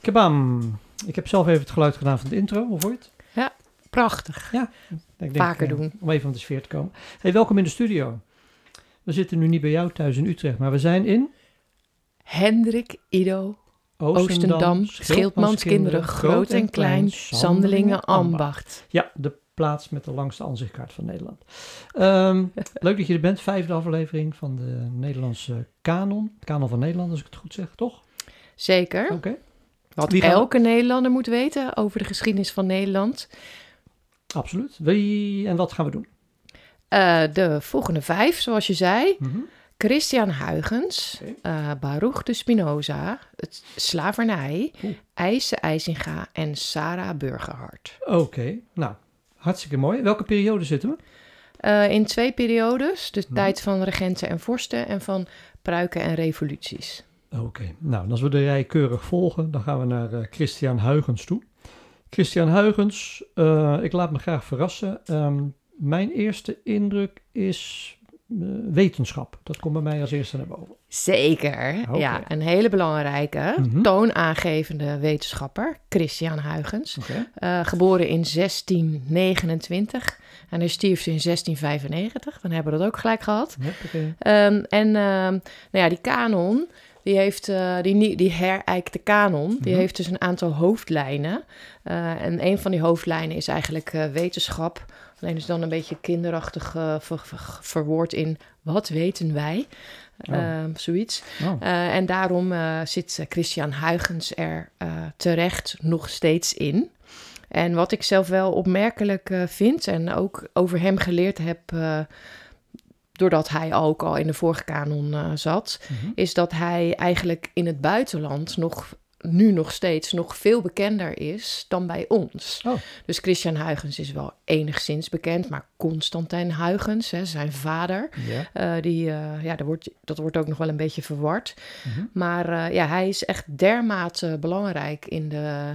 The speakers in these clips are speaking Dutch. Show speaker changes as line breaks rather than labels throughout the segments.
Kabam. Ik heb zelf even het geluid gedaan van de intro, hoe vond je het?
Prachtig.
Ik denk,
Vaker doen.
Om even van de sfeer te komen. Hey, welkom in de studio. We zitten nu niet bij jou thuis in Utrecht, maar we zijn in
Hendrik, Ido,
Oostendam,
Oostendam, Schildmanskinderen, groot en klein, Sandelingen, Ambacht.
Ja, de plaats met de langste aanzichtkaart van Nederland. Ehm, leuk dat je er bent. Vijfde aflevering van de Nederlandse kanon. Kanon van Nederland, als ik het goed zeg, toch?
Zeker.
Oké.
Wat
Wie gaan we-
elke Nederlander moet weten over de geschiedenis van Nederland.
Absoluut. Wie en wat gaan we doen?
Eh, de volgende vijf, zoals je zei.
Mhm.
Christian Huygens, eh, Baruch de Spinoza, het slavernij,
Oeh.
IJse IJsinga en Sarah Burgerhart.
Oké, nou, hartstikke mooi. Welke periode zitten we?
Eh, in twee periodes, de
Mhm.
tijd van regenten en vorsten en van pruiken en revoluties.
Oké, nou, als we de rij keurig volgen, dan gaan we naar eh, Christian Huygens toe. Christian Huygens, eh, ik laat me graag verrassen. Ehm, mijn eerste indruk is wetenschap. Dat komt bij mij als eerste naar boven.
Zeker, ja, een hele belangrijke,
Mhm.
toonaangevende wetenschapper, Christian Huygens. Eh, geboren in 1629 en hij stierf in 1695. Dan hebben we dat ook gelijk gehad. Ehm, en ehm, nou ja, die kanon, die heeft eh, die, die herijkte kanon, die
Mhm.
heeft dus een aantal hoofdlijnen. Eh, en een van die hoofdlijnen is eigenlijk wetenschap. Alleen is dan een beetje kinderachtig eh, ver- ver- verwoord in wat weten wij?
Oh.
Ehm, zoiets.
Oh,
Eh, en daarom eh, zit Christian Huygens er terecht nog steeds in. En wat ik zelf wel opmerkelijk vind en ook over hem geleerd heb, doordat hij ook al in de vorige kanon zat,
mhm.
is dat hij eigenlijk in het buitenland nog nu nog steeds nog veel bekender is dan bij ons.
Oh.
Dus Christian Huygens is wel enigszins bekend, maar Constantijn Huygens, hè, zijn vader, eh, die, eh, ja, dat wordt, dat wordt ook nog wel een beetje verward.
mhm.
Maar eh, ja, hij is echt dermate belangrijk in de,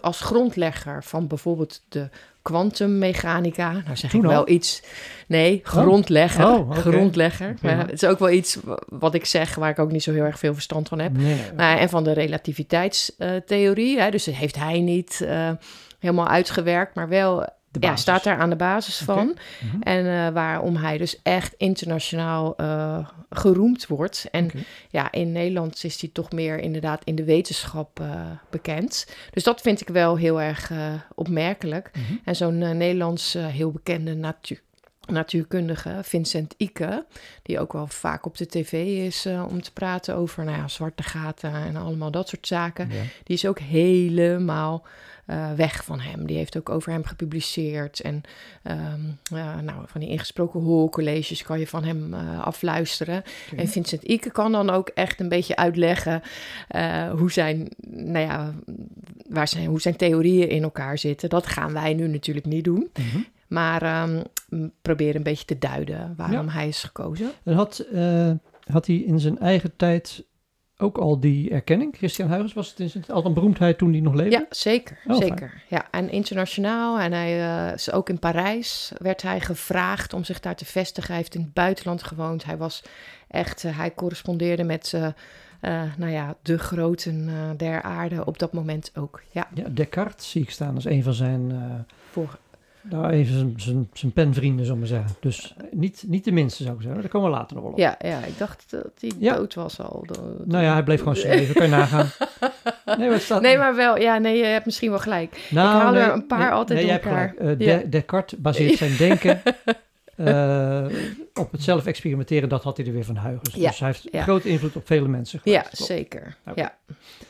als grondlegger van bijvoorbeeld de kwantummechanica. Nou zeg
Toen
ik wel
al?
iets. Nee, grondlegger.
Oh.
Grondlegger. Maar het is ook wel iets wa- wat ik zeg waar ik ook niet zo heel erg veel verstand van heb.
Nee.
Nou, en van de relativiteitstheorie. hè, dus dat heeft hij niet eh, helemaal uitgewerkt, maar wel ja, staat daar aan de basis van.
Mhm.
En eh, waarom hij dus echt internationaal eh, geroemd wordt. En ja, in Nederland is hij toch meer inderdaad in de wetenschap eh, bekend. Dus dat vind ik wel heel erg opmerkelijk.
Mhm.
En zo'n Nederlands heel bekende natuur, natuurkundige, Vincent Ike, die ook wel vaak op de tv is om te praten over nou ja, zwarte gaten en allemaal dat soort zaken.
Ja.
Die is ook helemaal eh, weg van hem. Die heeft ook over hem gepubliceerd. En ehm, nou, van die ingesproken hoorcolleges kan je van hem eh, afluisteren. En Vincent Ike kan dan ook echt een beetje uitleggen eh, hoe, zijn, nou ja, waar zijn, hoe zijn theorieën in elkaar zitten. Dat gaan wij nu natuurlijk niet doen.
Mhm.
Maar ehm, m- probeer een beetje te duiden waarom hij is gekozen.
En had, had hij in zijn eigen tijd ook al die erkenning? Christian Huygens was het in zijn, al een beroemdheid toen hij nog leefde?
Ja, zeker.
Oh, fijn.
zeker. Ja, en internationaal. En hij eh, is ook in Parijs werd hij gevraagd om zich daar te vestigen. Hij heeft in het buitenland gewoond. Hij was echt, eh, hij correspondeerde met, eh, nou ja, de groten der aarde op dat moment ook. Ja,
Ja, Descartes zie ik staan als een van zijn,
voor,
nou, even zijn, zijn, penvrienden, zullen we maar zeggen. Dus niet, niet de minste, zou ik zeggen. Daar komen we later nog wel op.
ja, ja, ik dacht dat hij
Ja.
dood was al.
Nou ja, hij bleef gewoon schrijven, kan je nagaan. Nee, maar staat...
Nee, maar wel, ja, nee, je hebt misschien wel gelijk.
Nou,
ik haal er een paar
nee,
altijd
nee,
door elkaar. Ja.
De- Descartes baseert zijn denken eh, op het zelf experimenteren. Dat had hij er weer van Huygens.
Ja,
Dus hij heeft
ja.
grote invloed op vele mensen
Ja.
Klopt.
zeker.
Oké.
Ja.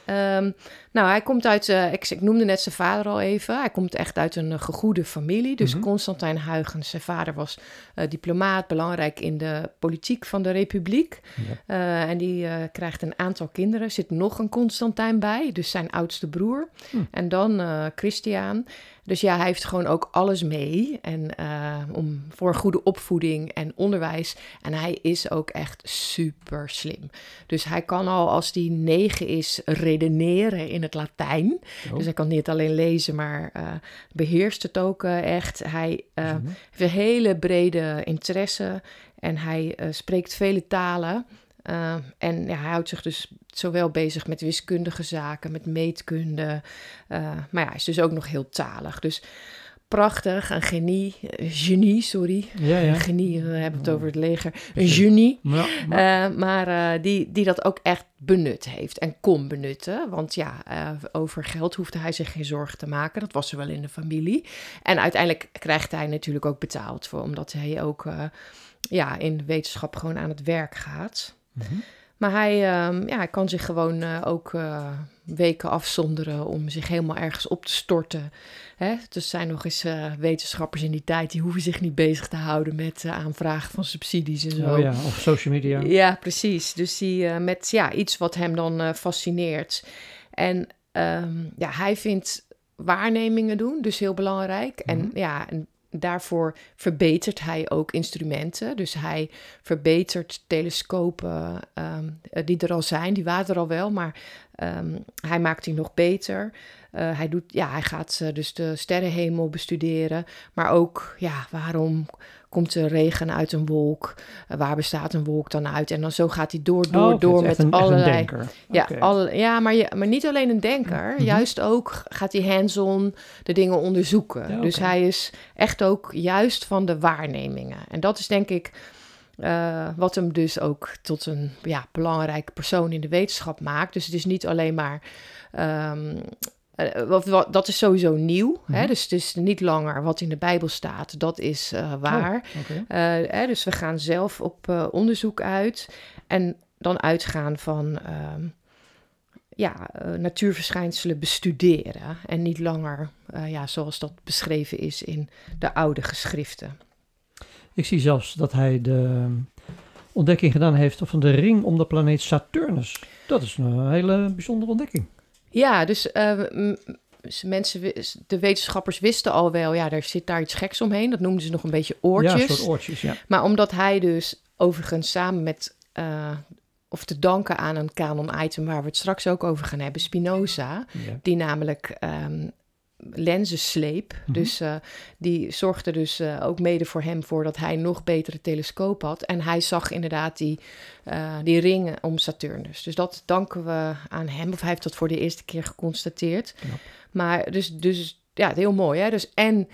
Ehm, nou, hij komt uit, eh, ik, ik noemde net zijn vader al even. Hij komt echt uit een uh, gegoede familie. Dus
Mhm.
Constantijn Huygens, zijn vader was eh, diplomaat, belangrijk in de politiek van de republiek.
Ja.
Eh, en die eh, krijgt een aantal kinderen. Er zit nog een Constantijn bij, dus zijn oudste broer.
Hm.
En dan eh, Christian. Dus ja, hij heeft gewoon ook alles mee. En eh, om, voor een goede opvoeding en onderwijs. En hij is ook echt super slim. Dus hij kan al als hij negen is redeneren in het Latijn.
Oh.
Dus hij kan niet alleen lezen, maar eh, beheerst het ook eh, echt. Hij eh,
Mhm.
heeft een hele brede interesse en hij spreekt vele talen. Uh, en ja, hij houdt zich dus zowel bezig met wiskundige zaken, met meetkunde. Uh, maar ja, hij is dus ook nog heel talig. Dus prachtig, een genie, genie, sorry.
Ja, ja.
Een genie, we hebben het over het leger. Een genie,
Ja, maar-
uh, maar uh, die, die dat ook echt benut heeft en kon benutten. Want ja, uh, over geld hoefde hij zich geen zorgen te maken. Dat was er wel in de familie. En uiteindelijk krijgt hij natuurlijk ook betaald voor, omdat hij ook ja, in wetenschap gewoon aan het werk gaat.
Mhm.
Maar hij, um, ja, hij kan zich gewoon uh, ook uh, weken afzonderen om zich helemaal ergens op te storten. Hè? Dus zijn nog eens uh, wetenschappers in die tijd die hoeven zich niet bezig te houden met aanvragen van subsidies en zo.
Oh ja, of social media.
Ja, precies. Dus die met ja, iets wat hem dan fascineert. En um, ja, hij vindt waarnemingen doen, dus heel belangrijk. Mm -hmm. En ja, en daarvoor verbetert hij ook instrumenten. Dus hij verbetert telescopen um, die er al zijn. Die waren er al wel, maar um, hij maakt die nog beter. Uh, hij, doet, ja, hij gaat uh, dus de sterrenhemel bestuderen. Maar ook, ja, waarom komt er regen uit een wolk? Uh, waar bestaat een wolk dan uit? En dan zo gaat hij door, door,
oh,
door met
een,
allerlei... Ja,
okay.
alle, ja maar, je, maar niet alleen een denker.
Mm -hmm.
Juist ook gaat hij hands-on de dingen onderzoeken.
Ja, okay.
Dus hij is echt ook juist van de waarnemingen. En dat is denk ik... Uh, wat hem dus ook tot een ja, belangrijke persoon in de wetenschap maakt. Dus het is niet alleen maar. Um, wat, dat is sowieso nieuw. Mm -hmm. hè? Dus het is niet langer wat in de Bijbel staat. Dat is uh, waar.
Oh, okay.
hè? Dus we gaan zelf op onderzoek uit. En dan uitgaan van. Um, ja, natuurverschijnselen bestuderen. En niet langer ja, zoals dat beschreven is in de oude geschriften.
Ik zie zelfs dat hij de ontdekking gedaan heeft van de ring om de planeet Saturnus. Dat is een hele bijzondere ontdekking.
Ja, dus uh, mensen, de wetenschappers wisten al wel, ja, er zit daar iets geks omheen. Dat noemden ze nog een beetje oortjes.
Ja, soort oortjes, ja.
Maar omdat hij dus overigens samen met, uh, of te danken aan een canon-item waar we het straks ook over gaan hebben, Spinoza,
Ja.
die namelijk um, lenzen sleep.
Mhm.
Dus uh, die zorgde dus uh, ook mede voor hem voor dat hij nog betere telescoop had. En hij zag inderdaad die, uh, die ringen om Saturnus. Dus dat danken we aan hem. Of hij heeft dat voor de eerste keer geconstateerd. Maar dus, dus ja, heel mooi. Hè? Dus en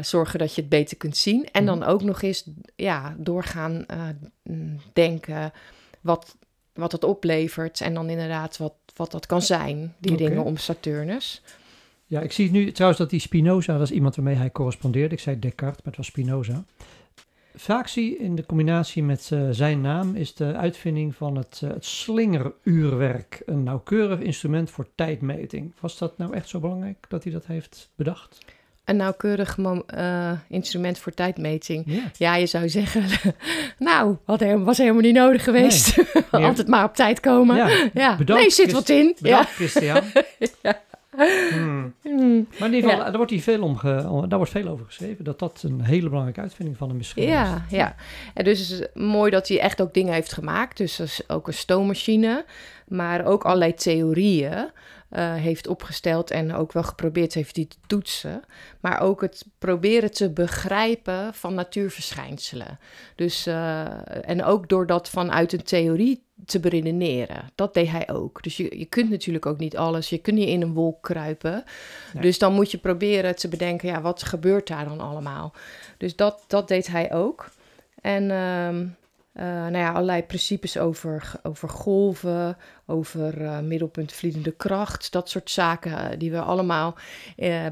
zorgen dat je het beter kunt zien. En dan ook nog eens ja, doorgaan uh, denken wat, wat het oplevert. En dan inderdaad wat, wat dat kan zijn, die ringen om Saturnus.
Ja, ik zie nu trouwens dat die Spinoza, dat is iemand waarmee hij correspondeerde. Ik zei Descartes, maar het was Spinoza. Vaak zie je in de combinatie met uh, zijn naam is de uitvinding van het, uh, het slingeruurwerk. Een nauwkeurig instrument voor tijdmeting. Was dat nou echt zo belangrijk dat hij dat heeft bedacht?
Een nauwkeurig uh, instrument voor tijdmeting.
Ja.
Ja, je zou zeggen, nou, had he was helemaal niet nodig geweest. Nee. Altijd maar op tijd komen.
Ja,
ja.
Bedankt,
nee, zit
Christ
wat in.
Bedankt,
ja.
Christian.
ja.
Hmm.
Hmm.
Maar in ieder geval,
Ja.
daar, wordt hier veel om ge, daar wordt veel over geschreven. Dat dat een hele belangrijke uitvinding van hem is geweest.
Ja, ja. En dus is het mooi dat hij echt ook dingen heeft gemaakt. Dus dat is ook een stoommachine, maar ook allerlei theorieën uh, heeft opgesteld en ook wel geprobeerd heeft die te toetsen. Maar ook het proberen te begrijpen van natuurverschijnselen. Dus, uh, en ook door dat vanuit een theorie te beredeneren. Dat deed hij ook. Dus je, je kunt natuurlijk ook niet alles. Je kunt niet in een wolk kruipen.
Nee.
Dus dan moet je proberen te bedenken, ja, wat gebeurt daar dan allemaal? Dus dat, dat deed hij ook. En um, uh, nou ja, allerlei principes over, over golven, over uh, middelpuntvliedende kracht, dat soort zaken uh, die we allemaal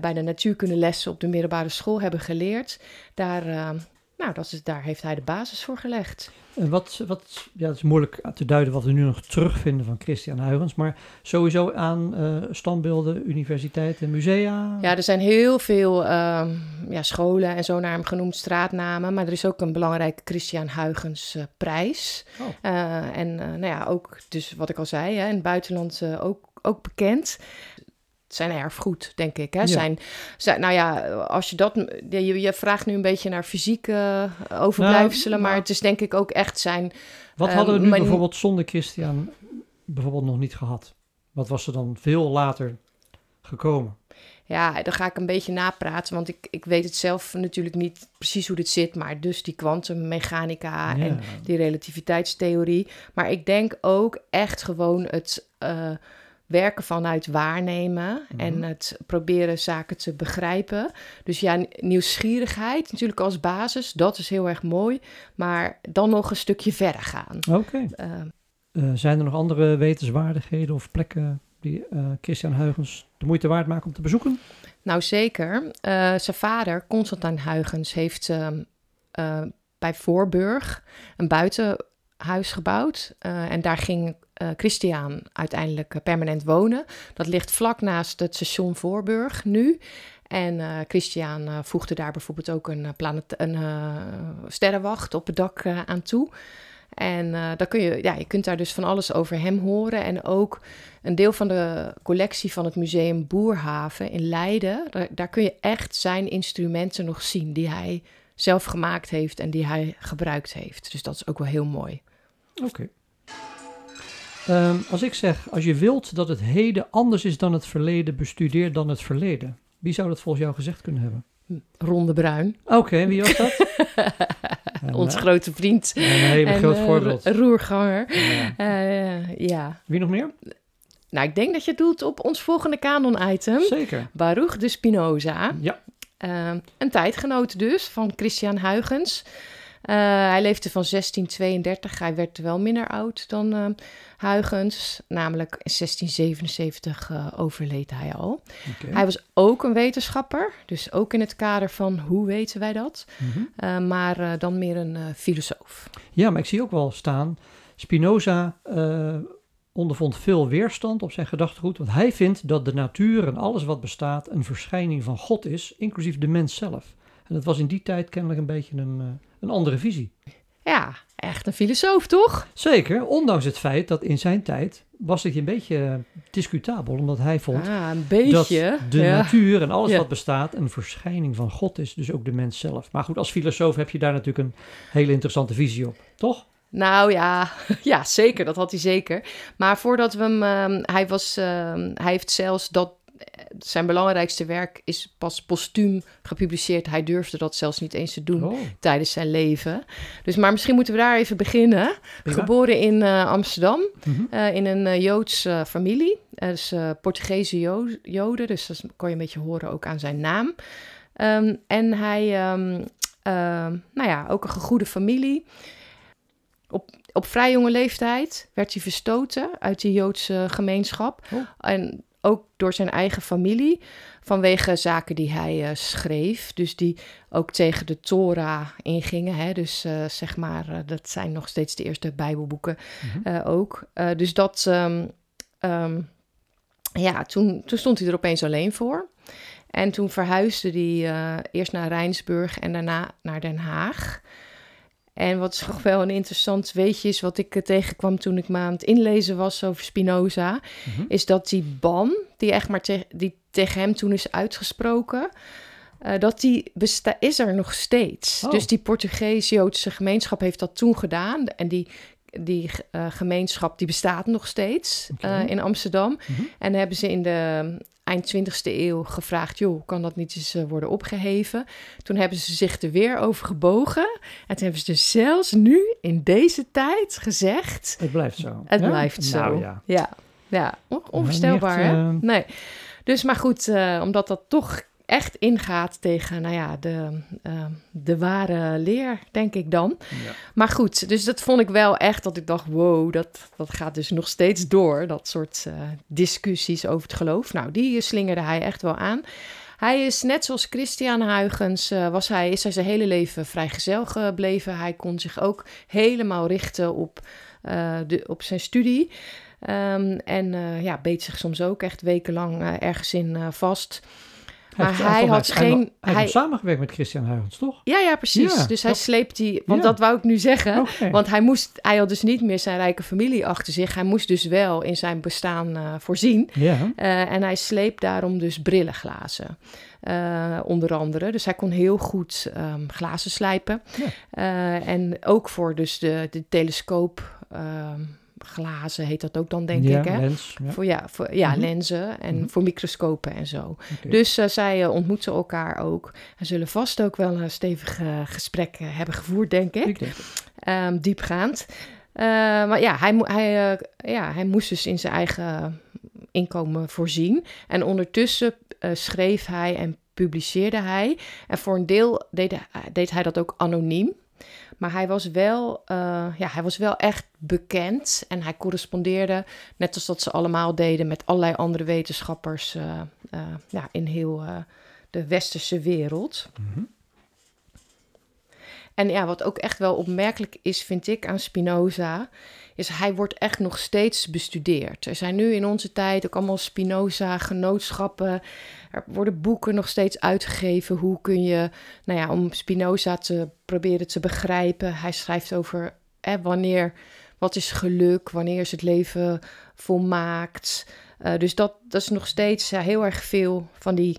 bij de natuurkunde op de middelbare school hebben geleerd. Daar, nou, dat is, daar heeft hij de basis voor gelegd.
En wat, wat, ja, het is moeilijk te duiden wat we nu nog terugvinden van Christian Huygens, maar sowieso aan uh, standbeelden, universiteiten, musea?
Ja, er zijn heel veel uh, ja, scholen en zo naar hem genoemd, straatnamen, maar er is ook een belangrijke Christian Huygens uh, prijs.
Oh.
Uh, en nou ja, ook dus wat ik al zei, hè, in het buitenland ook, ook bekend zijn erfgoed, denk ik. Hè?
Ja.
Zijn, zijn, nou ja, als je dat. Je, je vraagt nu een beetje naar fysieke overblijfselen,
Nou,
maar het is denk ik ook echt zijn.
Wat
eh,
hadden we nu
mijn-
bijvoorbeeld zonder Christian bijvoorbeeld nog niet gehad? Wat was er dan veel later gekomen?
Ja, dan ga ik een beetje napraten, want ik, ik weet het zelf natuurlijk niet precies hoe dit zit. Maar dus die kwantummechanica
Ja.
en die relativiteitstheorie. Maar ik denk ook echt gewoon het eh, werken vanuit waarnemen en
Mhm.
het proberen zaken te begrijpen. Dus ja, nieuwsgierigheid natuurlijk als basis, dat is heel erg mooi. Maar dan nog een stukje verder gaan.
Oké.
Eh,
Eh, zijn er nog andere wetenswaardigheden of plekken die eh, Christian Huygens de moeite waard maken om te bezoeken?
Nou, zeker. Eh, zijn vader, Constantijn Huygens, heeft ehm, eh, bij Voorburg een buitenhuis gebouwd. Eh, en daar ging eh, Christian uiteindelijk eh, permanent wonen. Dat ligt vlak naast het station Voorburg nu. En Christian voegde daar bijvoorbeeld ook een, planet, een sterrenwacht op het dak aan toe. En dan kun je, ja, je kunt daar dus van alles over hem horen. En ook een deel van de collectie van het museum Boerhaven in Leiden. Daar, daar kun je echt zijn instrumenten nog zien die hij zelf gemaakt heeft en die hij gebruikt heeft. Dus dat is ook wel heel mooi.
Oké. Ehm, als ik zeg, als je wilt dat het heden anders is dan het verleden, bestudeer dan het verleden. Wie zou dat volgens jou gezegd kunnen hebben?
Ronde Bruin,
Oké, wie was dat?
Ons grote vriend.
Een hele
en
groot
eh,
voorbeeld.
ro- roerganger.
Ja.
Eh, ja,
Wie nog meer?
nou ik denk dat je doet op ons volgende kanon-item.
Zeker.
Baruch de Spinoza.
Ja.
Eh, een tijdgenoot dus van Christian Huygens. Eh, hij leefde van 1632. Hij werd wel minder oud dan eh, Huygens. Namelijk in 1677 eh, overleed hij al. Hij was ook een wetenschapper. Dus ook in het kader van hoe weten wij dat.
Mhm.
Eh, maar dan meer een filosoof.
Ja, maar ik zie ook wel staan, Spinoza ondervond veel weerstand op zijn gedachtegoed, want hij vindt dat de natuur en alles wat bestaat een verschijning van God is, inclusief de mens zelf. En dat was in die tijd kennelijk een beetje een, eh, een andere visie.
Ja, echt een filosoof toch?
Zeker, ondanks het feit dat in zijn tijd was het een beetje discutabel, omdat hij vond
Ah, een
dat
beetje.
de
ja.
natuur en alles
Ja.
wat bestaat een verschijning van God is, dus ook de mens zelf. Maar goed, als filosoof heb je daar natuurlijk een hele interessante visie op, toch?
Nou ja, ja, zeker. Dat had hij zeker. Maar voordat we hem... ehm, hij, was, ehm, hij heeft zelfs dat... eh, Zijn belangrijkste werk is pas postuum gepubliceerd. Hij durfde dat zelfs niet eens te doen
Oh,
tijdens zijn leven. Dus, maar misschien moeten we daar even beginnen. Geboren in eh, Amsterdam,
Mhm.
eh, in een Joods eh, familie. Dus Portugese Jo- Joden, dus dat kon je een beetje horen ook aan zijn naam. Ehm, en hij, nou ja, ook een gegoede familie. Op, op vrij jonge leeftijd werd hij verstoten uit de Joodse gemeenschap.
Oh.
En ook door zijn eigen familie, vanwege zaken die hij eh, schreef. Dus die ook tegen de Torah ingingen. Hè? Dus eh, zeg maar, eh, dat zijn nog steeds de eerste Bijbelboeken
Mhm.
ook. Dus dat, ehm, ehm, ja, toen, toen stond hij er opeens alleen voor. En toen verhuisde hij eerst naar Rijnsburg en daarna naar Den Haag. En wat toch wel een interessant weetje is, wat ik eh, tegenkwam toen ik me aan het inlezen was over Spinoza,
Mhm.
is dat die ban, die echt maar te- die tegen hem toen is uitgesproken, eh, dat die is er nog steeds.
Oh.
Dus die Portugees-Joodse gemeenschap heeft dat toen gedaan. En die, die eh, gemeenschap die bestaat nog steeds in Amsterdam.
Mhm.
En hebben ze in de eind 20e eeuw gevraagd: joh, kan dat niet eens eh, worden opgeheven? Toen hebben ze zich er weer over gebogen. En toen hebben ze dus zelfs nu in deze tijd gezegd:
Het blijft zo.
het
Ja?
blijft zo.
Nou ja.
ja, ja on- onvoorstelbaar,
echt,
hè?
eh,
Nee. Dus maar goed, eh, omdat dat toch echt ingaat tegen, nou ja, de, eh, de ware leer, denk ik dan.
Ja.
Maar goed, dus dat vond ik wel echt dat ik dacht, wow, dat, dat gaat dus nog steeds door. Dat soort eh, discussies over het geloof. Nou, die slingerde hij echt wel aan. Hij is net zoals Christian Huygens, eh, was hij, is hij zijn hele leven vrijgezel gebleven. Hij kon zich ook helemaal richten op, eh, de, op zijn studie. Ehm, en ja, beet zich soms ook echt wekenlang ergens in vast. Maar hij had geen-
Hij, hij
hij-
heeft samengewerkt met Christian Huygens, toch?
Ja, ja, precies.
Ja,
dus hij sleept die, want
Ja.
dat wou ik nu zeggen. Want hij, moest, hij had dus niet meer zijn rijke familie achter zich. Hij moest dus wel in zijn bestaan eh, voorzien.
Ja.
Eh, en hij sleept daarom dus brillenglazen. eh, onder andere. Dus hij kon heel goed ehm, glazen slijpen.
Ja.
En ook voor dus de, de telescoop ehm, glazen heet dat ook dan, denk
ja,
ik. Hè?
lens. Ja.
Voor, ja, voor, ja
Mhm.
lenzen en
Mhm.
voor microscopen en zo. Dus eh, zij eh, ontmoeten elkaar ook. En zullen vast ook wel een stevig eh, gesprek eh, hebben gevoerd, denk ik.
Ik denk.
Ehm, diepgaand. Eh, maar ja hij, hij, ja, hij moest dus in zijn eigen inkomen voorzien. En ondertussen schreef hij en publiceerde hij. En voor een deel deed, deed hij dat ook anoniem. Maar hij was, wel, eh, ja, hij was wel echt bekend en hij correspondeerde, net als dat ze allemaal deden, met allerlei andere wetenschappers eh, eh, ja, in heel de westerse wereld.
Mhm.
En ja, wat ook echt wel opmerkelijk is, vind ik, aan Spinoza, is hij wordt echt nog steeds bestudeerd. Er zijn nu in onze tijd ook allemaal Spinoza-genootschappen. Er worden boeken nog steeds uitgegeven. Hoe kun je, nou ja, om Spinoza te proberen te begrijpen. Hij schrijft over wanneer, wat is geluk, wanneer is het leven volmaakt. Eh, dus dat, dat is nog steeds heel erg veel van die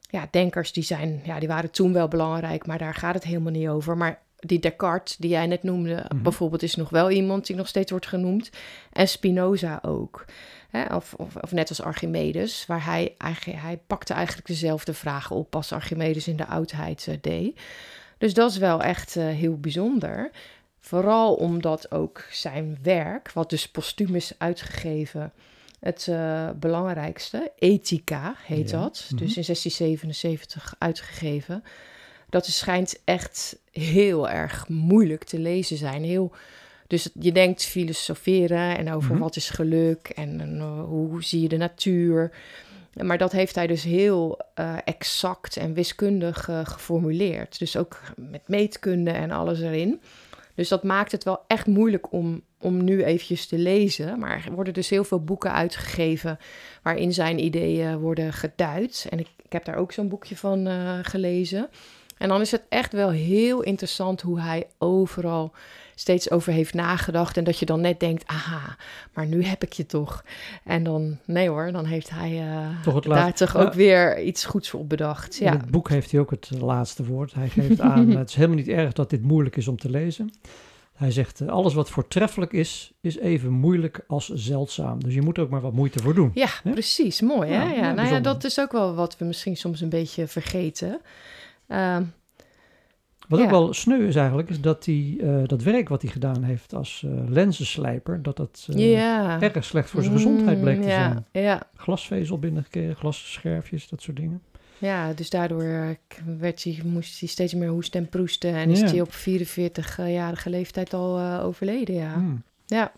ja, denkers die zijn, ja, die waren toen wel belangrijk, maar daar gaat het helemaal niet over. Maar die Descartes, die jij net noemde,
Mhm.
bijvoorbeeld, is nog wel iemand die nog steeds wordt genoemd. En Spinoza ook. Hè? Of, of, of net als Archimedes, waar hij eigenlijk, hij pakte eigenlijk dezelfde vragen op als Archimedes in de oudheid eh, deed. Dus dat is wel echt eh, heel bijzonder. Vooral omdat ook zijn werk, wat dus postuum is uitgegeven, het eh, belangrijkste, Ethica heet
Ja,
dat,
mhm.
dus in 1677 uitgegeven. Dat is, schijnt echt heel erg moeilijk te lezen zijn. Heel, dus je denkt filosoferen en over
Mhm.
wat is geluk en eh, hoe zie je de natuur. Maar dat heeft hij dus heel eh, exact en wiskundig eh, geformuleerd. Dus ook met meetkunde en alles erin. Dus dat maakt het wel echt moeilijk om, om nu eventjes te lezen. Maar er worden dus heel veel boeken uitgegeven waarin zijn ideeën worden geduid. En ik, ik heb daar ook zo'n boekje van gelezen. En dan is het echt wel heel interessant hoe hij overal steeds over heeft nagedacht. En dat je dan net denkt, aha, maar nu heb ik je toch. En dan, nee hoor, dan heeft hij eh,
Toch het
daar toch
Ja.
ook weer iets goeds voor bedacht.
In
Ja.
het boek heeft hij ook het laatste woord. Hij geeft aan, het is helemaal niet erg dat dit moeilijk is om te lezen. Hij zegt, eh, alles wat voortreffelijk is, is even moeilijk als zeldzaam. Dus je moet er ook maar wat moeite voor doen.
Ja,
Hè?
precies. Mooi, hè?
Ja,
nou ja, dat is ook wel wat we misschien soms een beetje vergeten. Ehm,
Wat
Ja.
ook wel sneu is eigenlijk, is dat hij, eh, dat werk wat hij gedaan heeft als eh lenzenslijper, dat dat eh,
ja.
erg slecht voor zijn gezondheid bleek te
Mm, ja,
zijn.
Ja,
Glasvezel binnengekregen, glasscherfjes, dat soort dingen.
ja, dus daardoor werd hij, moest hij steeds meer hoesten en proesten. En is hij op 44-jarige leeftijd al overleden, ja.
Hmm.
Ja.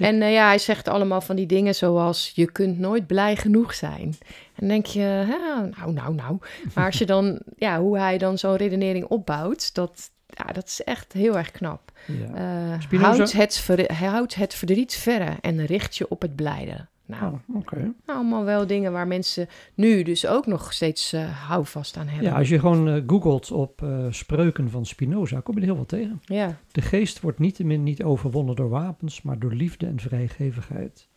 En eh, ja, hij zegt allemaal van die dingen zoals... je kunt nooit blij genoeg zijn. En dan denk je, nou, nou, nou. Maar als je dan, ja, hoe hij dan zo'n redenering opbouwt... Dat, ja, dat is echt heel erg knap.
Ja.
Houd, het houd het verdriet verre en richt je op het blijde. Nou,
Oh,
allemaal wel dingen waar mensen nu dus ook nog steeds eh houvast aan hebben.
Ja, als je gewoon eh, googelt op eh, spreuken van Spinoza, kom je er heel wat tegen.
ja.
De geest wordt niettemin niet overwonnen door wapens, maar door liefde en vrijgevigheid.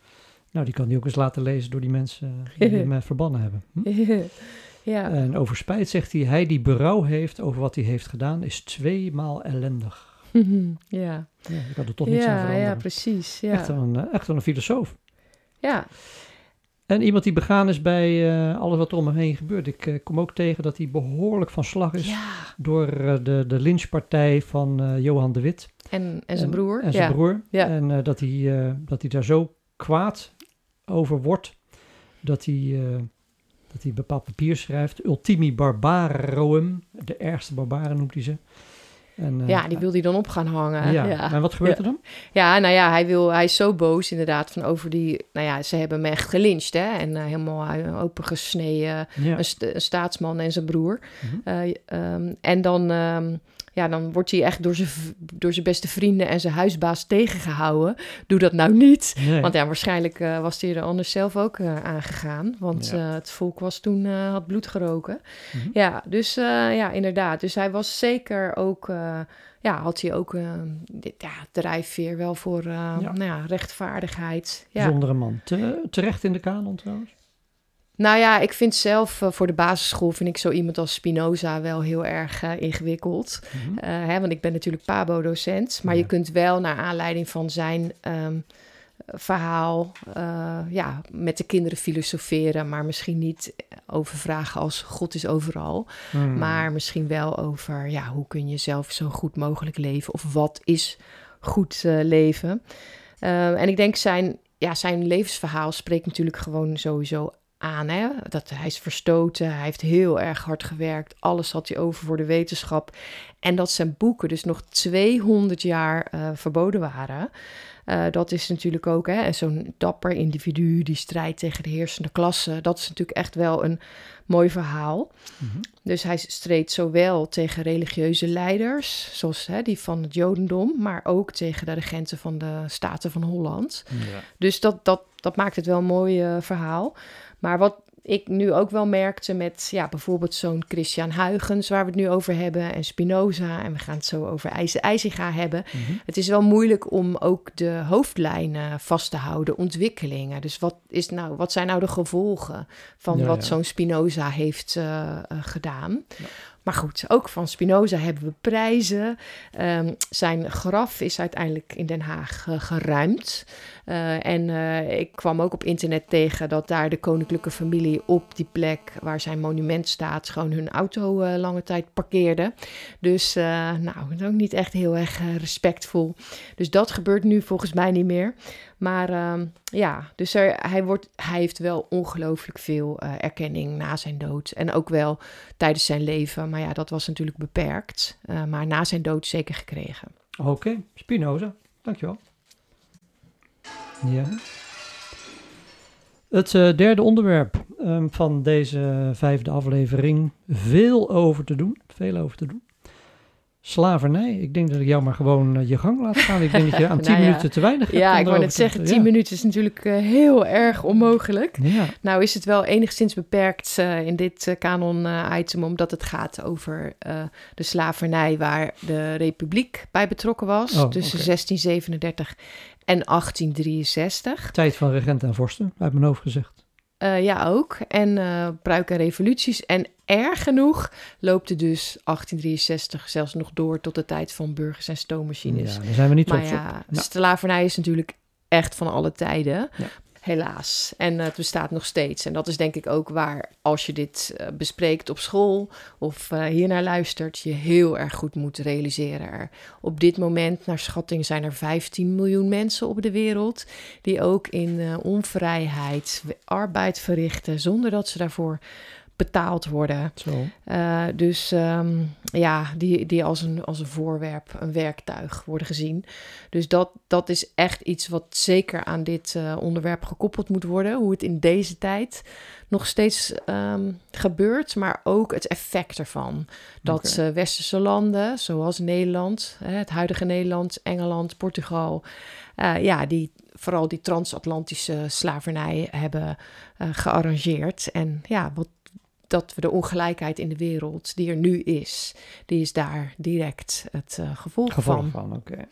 Nou, die kan hij ook eens laten lezen door die mensen die hem verbannen hebben. Hm?
ja.
En over spijt zegt hij, hij die berouw heeft over wat hij heeft gedaan, is tweemaal ellendig.
ja.
Ja, ik had er toch niets aan
ja,
veranderen.
ja, precies. Ja.
Echt, wel een, echt wel een filosoof.
Ja.
En iemand die begaan is bij eh, alles wat er om hem heen gebeurt. Ik eh, kom ook tegen dat hij behoorlijk van slag is
ja.
door eh, de, de lynchpartij van Johan de Wit.
En, en zijn broer.
En zijn
ja.
broer.
Ja.
En dat, hij, dat hij daar zo kwaad over wordt, dat hij, dat hij bepaald papier schrijft. Ultimi barbaroum, de ergste barbaren noemt hij ze. En, eh,
Ja, die wil hij dan op gaan hangen.
ja.
Ja,
En wat gebeurt
Ja.
er dan?
Ja, nou ja, hij, wil, hij is zo boos inderdaad van over die... Nou ja, ze hebben hem echt gelyncht, hè. En eh, helemaal eh, opengesneden.
Ja.
Een, st- een staatsman en zijn broer.
Mhm.
Eh, ehm, en dan, ehm, ja, dan wordt hij echt door zijn, door zijn beste vrienden en zijn huisbaas tegengehouden. Doe dat nou niet.
Nee.
Want ja, waarschijnlijk eh, was hij er anders zelf ook eh, aangegaan. Want
Ja.
eh, het volk was toen, had bloed geroken.
Mhm.
Ja, dus ja, inderdaad. Dus hij was zeker ook, ja, had hij ook dit, ja, drijfveer wel voor
Ja.
Nou ja, rechtvaardigheid. Ja.
Bijzondere man. Te- terecht in de kanon trouwens.
Nou ja, ik vind zelf uh, voor de basisschool vind ik zo iemand als Spinoza wel heel erg uh, ingewikkeld. Mm -hmm. uh, hè, want ik ben natuurlijk Pabo-docent. Maar ja. je kunt wel naar aanleiding van zijn um, verhaal ja, met de kinderen filosoferen. Maar misschien niet over vragen als God is overal. Mm. Maar misschien wel over ja, hoe kun je zelf zo goed mogelijk leven. Of wat is goed leven. en ik denk zijn, ja, zijn levensverhaal spreekt natuurlijk gewoon sowieso aan. Hè? Dat hij is verstoten, hij heeft heel erg hard gewerkt, alles had hij over voor de wetenschap. En dat zijn boeken dus nog 200 jaar uh, verboden waren. Uh, dat is natuurlijk ook, hè, zo'n dapper individu die strijdt tegen de heersende klasse. Dat is natuurlijk echt wel een mooi verhaal. Mm -hmm. Dus hij streed zowel tegen religieuze leiders, zoals hè, die van het Jodendom, maar ook tegen de regenten van de Staten van Holland. Ja. Dus dat, dat, dat maakt het wel een mooi uh, verhaal. Maar wat ik nu ook wel merkte met ja, bijvoorbeeld zo'n Christian Huygens, waar we het nu over hebben, en Spinoza, en we gaan het zo over IJzer IJzinga hebben. Mm -hmm. Het is wel moeilijk om ook de hoofdlijnen vast te houden, ontwikkelingen. Dus wat, is nou, wat zijn nou de gevolgen van ja, wat ja. zo'n Spinoza heeft uh, uh, gedaan? Ja. Maar goed, ook van Spinoza hebben we prijzen. Um, zijn graf is uiteindelijk in Den Haag uh, geruimd. Uh, en uh, ik kwam ook op internet tegen dat daar de koninklijke familie op die plek waar zijn monument staat, gewoon hun auto lange tijd parkeerde. Dus nou, is ook niet echt heel erg respectvol. Dus dat gebeurt nu volgens mij niet meer. Maar uh, ja, dus hij, wordt, hij heeft wel ongelooflijk veel erkenning na zijn dood. En ook wel tijdens zijn leven. Maar ja, dat was natuurlijk beperkt. Maar na zijn dood zeker gekregen.
Oké. Spinoza, dankjewel. Ja. Het uh, derde onderwerp um, van deze vijfde aflevering. Veel over te doen. Veel over te doen. Slavernij. Ik denk dat ik jou maar gewoon uh, je gang laat gaan. Ik denk dat je aan 10 nou ja. minuten te weinig hebt.
Ja, ik wou net zeggen, 10 ja. minuten is natuurlijk uh, heel erg onmogelijk. Ja. Nou is het wel enigszins beperkt in dit kanon-item, omdat het gaat over de slavernij waar de republiek bij betrokken was. Oh, tussen okay. 1637 en 1863.
Tijd van regenten en vorsten, uit mijn hoofd gezegd.
Uh, ja, ook. En uh, pruik en revoluties. En erg genoeg loopt het dus 1863 zelfs nog door tot de tijd van burgers en stoommachines.
Ja, daar zijn we niet
maar ja, op. slavernij is natuurlijk echt van alle tijden. Ja. Helaas. En uh, het bestaat nog steeds. En dat is denk ik ook waar, als je dit uh, bespreekt op school of uh, hiernaar luistert, je heel erg goed moet realiseren. Er, op dit moment, naar schatting, zijn er 15 miljoen mensen op de wereld die ook in onvrijheid arbeid verrichten zonder dat ze daarvoor betaald worden. Uh, dus um, ja, die, die als, een, als een voorwerp, een werktuig worden gezien. Dus dat, dat is echt iets wat zeker aan dit uh, onderwerp gekoppeld moet worden. Hoe het in deze tijd nog steeds um, gebeurt, maar ook het effect ervan. Dat okay. uh, westerse landen, zoals Nederland, het huidige Nederland, Engeland, Portugal, ja, die vooral die transatlantische slavernij hebben gearrangeerd. En ja, wat dat we de ongelijkheid in de wereld die er nu is, die is daar direct het uh, gevolg,
gevolg
van.
van Oké.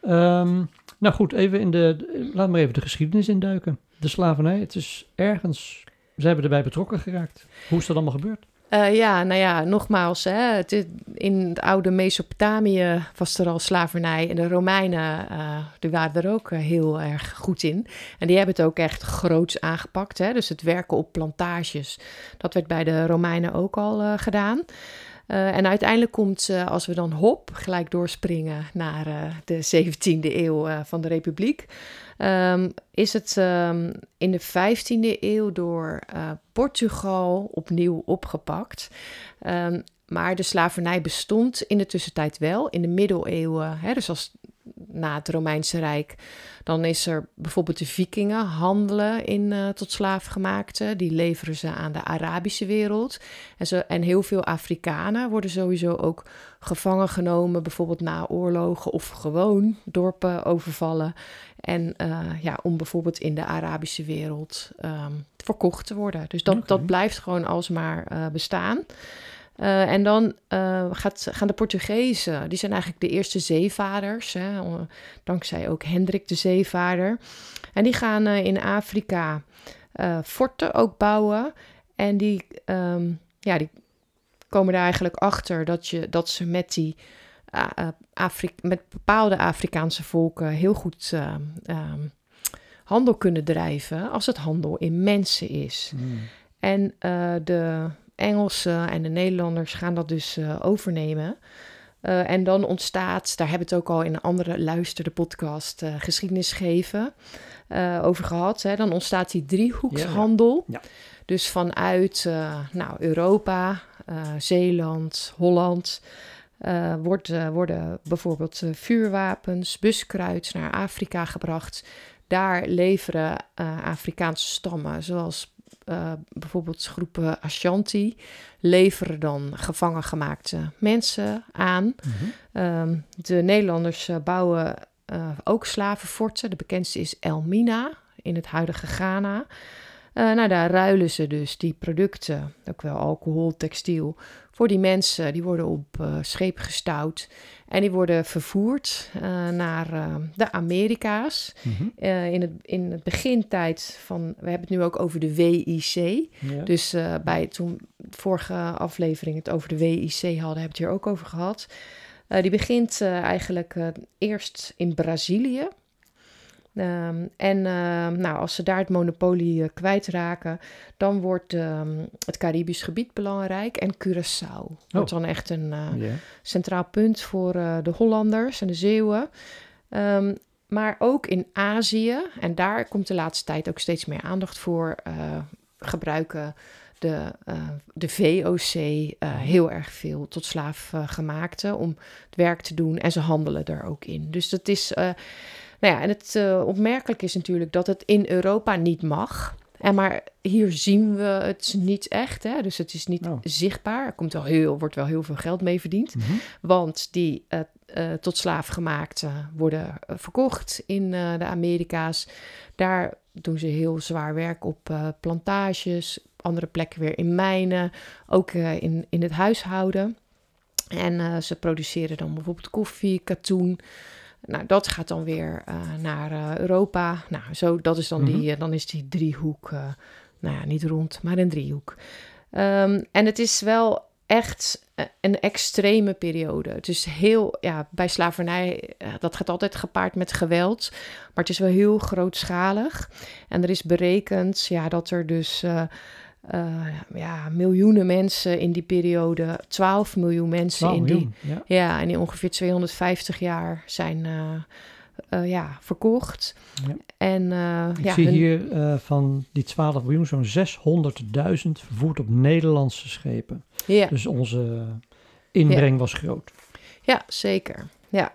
Okay. Um, nou goed, even in de, laat maar even de geschiedenis induiken. De slavernij, het is ergens, ze hebben erbij betrokken geraakt. Hoe is dat allemaal gebeurd?
Uh, ja, nou ja, nogmaals, hè, het, in het oude Mesopotamië was er al slavernij. En de Romeinen, uh, die waren er ook uh, heel erg goed in. En die hebben het ook echt groots aangepakt. Hè? Dus het werken op plantages, dat werd bij de Romeinen ook al gedaan. Uh, en uiteindelijk komt, als we dan hop, gelijk doorspringen naar uh, de 17e eeuw van de Republiek, um, is het um, in de 15e eeuw door Portugal opnieuw opgepakt. Um, maar de slavernij bestond in de tussentijd wel, in de middeleeuwen, hè, dus als na het Romeinse Rijk. Dan is er bijvoorbeeld de vikingen handelen in uh, tot slaafgemaakte. Die leveren ze aan de Arabische wereld. En, zo, en heel veel Afrikanen worden sowieso ook gevangen genomen, bijvoorbeeld na oorlogen of gewoon dorpen overvallen. En uh, ja, om bijvoorbeeld in de Arabische wereld um, verkocht te worden. Dus dat, okay. dat blijft gewoon alsmaar uh, bestaan. Uh, en dan uh, gaat, gaan de Portugezen, die zijn eigenlijk de eerste zeevaders, hè, dankzij ook Hendrik de zeevader. En die gaan uh, in Afrika forten ook bouwen. En die, um, ja, die komen er eigenlijk achter dat, je, dat ze met die Afri met bepaalde Afrikaanse volken heel goed um, handel kunnen drijven als het handel in mensen is.
Hmm.
En uh, de Engelsen en de Nederlanders gaan dat dus overnemen. Uh, en dan ontstaat, daar hebben we het ook al in een andere luisterde podcast uh, geschiedenis geven over gehad. Hè, dan ontstaat die driehoekshandel.
Ja, ja.
Dus vanuit nou, Europa, Zeeland, Holland. wordt, worden bijvoorbeeld vuurwapens, buskruid naar Afrika gebracht. Daar leveren Afrikaanse stammen, zoals uh, bijvoorbeeld groepen Ashanti leveren dan gevangen gemaakte mensen aan.
Mhm.
Um, de Nederlanders uh, bouwen uh, ook slavenforten. De bekendste is Elmina in het huidige Ghana. nou, daar ruilen ze dus die producten, ook wel alcohol, textiel, voor die mensen. Die worden op uh, schepen gestouwd en die worden vervoerd uh, naar uh, de Amerika's.
Mm -hmm.
in, het, in het begintijd van, we hebben het nu ook over de WIC.
Ja.
Dus bij toen vorige aflevering het over de WIC hadden, hebben we het hier ook over gehad. die begint eigenlijk eerst in Brazilië. Um, en uh, nou, als ze daar het monopolie uh, kwijtraken, dan wordt um, het Caribisch gebied belangrijk en Curaçao oh. wordt dan echt een uh,
yeah.
centraal punt voor eh, de Hollanders en de Zeeuwen. Um, maar ook in Azië, en daar komt de laatste tijd ook steeds meer aandacht voor, eh, gebruiken de, de VOC heel erg veel tot slaafgemaakte om het werk te doen en ze handelen er ook in. Dus dat is. Nou ja, en het uh, opmerkelijk is natuurlijk dat het in Europa niet mag. En maar hier zien we het niet echt, hè? dus het is niet
Oh.
zichtbaar. Er komt wel heel, wordt wel heel veel geld mee verdiend.
Mhm.
Want die uh, uh, tot slaafgemaakte worden uh, verkocht in de Amerika's. Daar doen ze heel zwaar werk op plantages, andere plekken weer in mijnen, ook in, in het huishouden. En ze produceren dan bijvoorbeeld koffie, katoen. Nou, dat gaat dan weer uh, naar uh, Europa. Nou, zo, dat is dan,
Mhm.
die, uh, dan is die driehoek, nou ja, niet rond, maar een driehoek. Um, en het is wel echt eh, een extreme periode. Het is heel, ja, bij slavernij, eh, dat gaat altijd gepaard met geweld. Maar het is wel heel grootschalig. En er is berekend, ja, dat er dus... Uh, uh, ja, miljoenen mensen in die periode, 12 miljoen mensen in die,
ja.
ja, en in ongeveer 250 jaar zijn uh, uh, ja, verkocht.
Ja.
En,
Ik
ja,
zie
hun-
hier eh, van die 12 miljoen zo'n 600.000 vervoerd op Nederlandse schepen.
ja,
Dus onze inbreng was groot.
ja, zeker. Ja.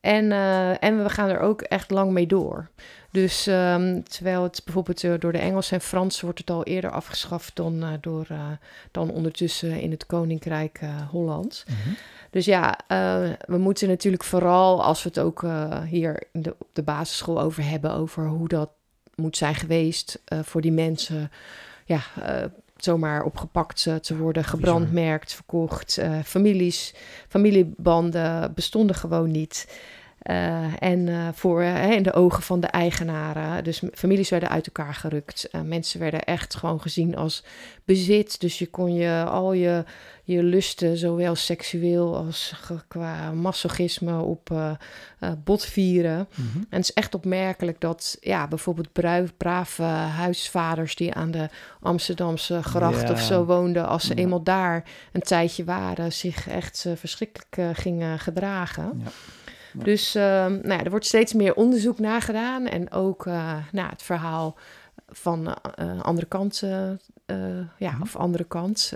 En, en we gaan er ook echt lang mee door. Dus um, terwijl het bijvoorbeeld uh, door de Engelsen en Fransen wordt het al eerder afgeschaft dan, uh, door, uh, dan ondertussen in het Koninkrijk Holland.
Mhm.
Dus ja, we moeten natuurlijk vooral als we het ook hier in de, op de basisschool over hebben, over hoe dat moet zijn geweest voor die mensen. Ja, zomaar opgepakt te worden, gebrandmerkt, verkocht. Families, familiebanden bestonden gewoon niet. Uh, en uh, voor uh, in de ogen van de eigenaren. Dus families werden uit elkaar gerukt. Mensen werden echt gewoon gezien als bezit. Dus je kon je al je, je lusten, zowel seksueel als qua masochisme, op bot vieren.
Mhm.
En het is echt opmerkelijk dat ja, bijvoorbeeld brave huisvaders die aan de Amsterdamse gracht of zo woonden, als ze
Ja.
eenmaal daar een tijdje waren, zich echt verschrikkelijk gingen gedragen.
Ja. Ja.
Dus ehm, nou ja, er wordt steeds meer onderzoek naar gedaan. En ook uh, nou, het verhaal van uh, andere kant, uh, ja,
Mhm.
of andere kant,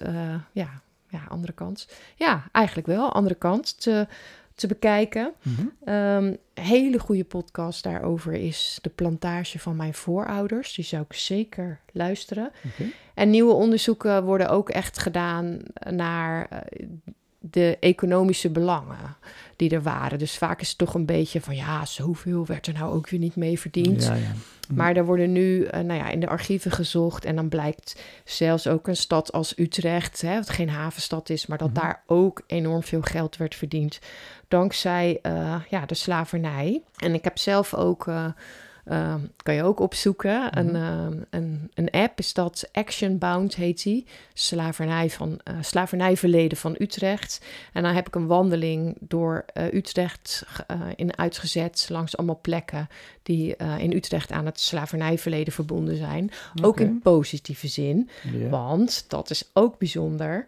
ja, ja, andere kant. Ja, eigenlijk wel, andere kant te, te bekijken. Um, hele goede podcast daarover is De Plantage van Mijn Voorouders. Die zou ik zeker luisteren. En nieuwe onderzoeken worden ook echt gedaan naar de economische belangen die er waren. Dus vaak is het toch een beetje van ja, zoveel werd er nou ook weer niet mee verdiend.
Ja, ja. Mhm.
Maar er worden nu uh, nou ja, in de archieven gezocht en dan blijkt zelfs ook een stad als Utrecht, hè, wat geen havenstad is, maar dat
Mhm.
daar ook enorm veel geld werd verdiend dankzij uh, ja, de slavernij. En ik heb zelf ook uh, ehm, kan je ook opzoeken. een,
Mhm.
ehm, een, een app is dat Action Bound heet die. Slavernij van, eh, slavernijverleden van Utrecht. En dan heb ik een wandeling door eh, Utrecht eh, in uitgezet langs allemaal plekken die in Utrecht aan het slavernijverleden verbonden zijn. Ook in positieve zin. Want, dat is ook bijzonder.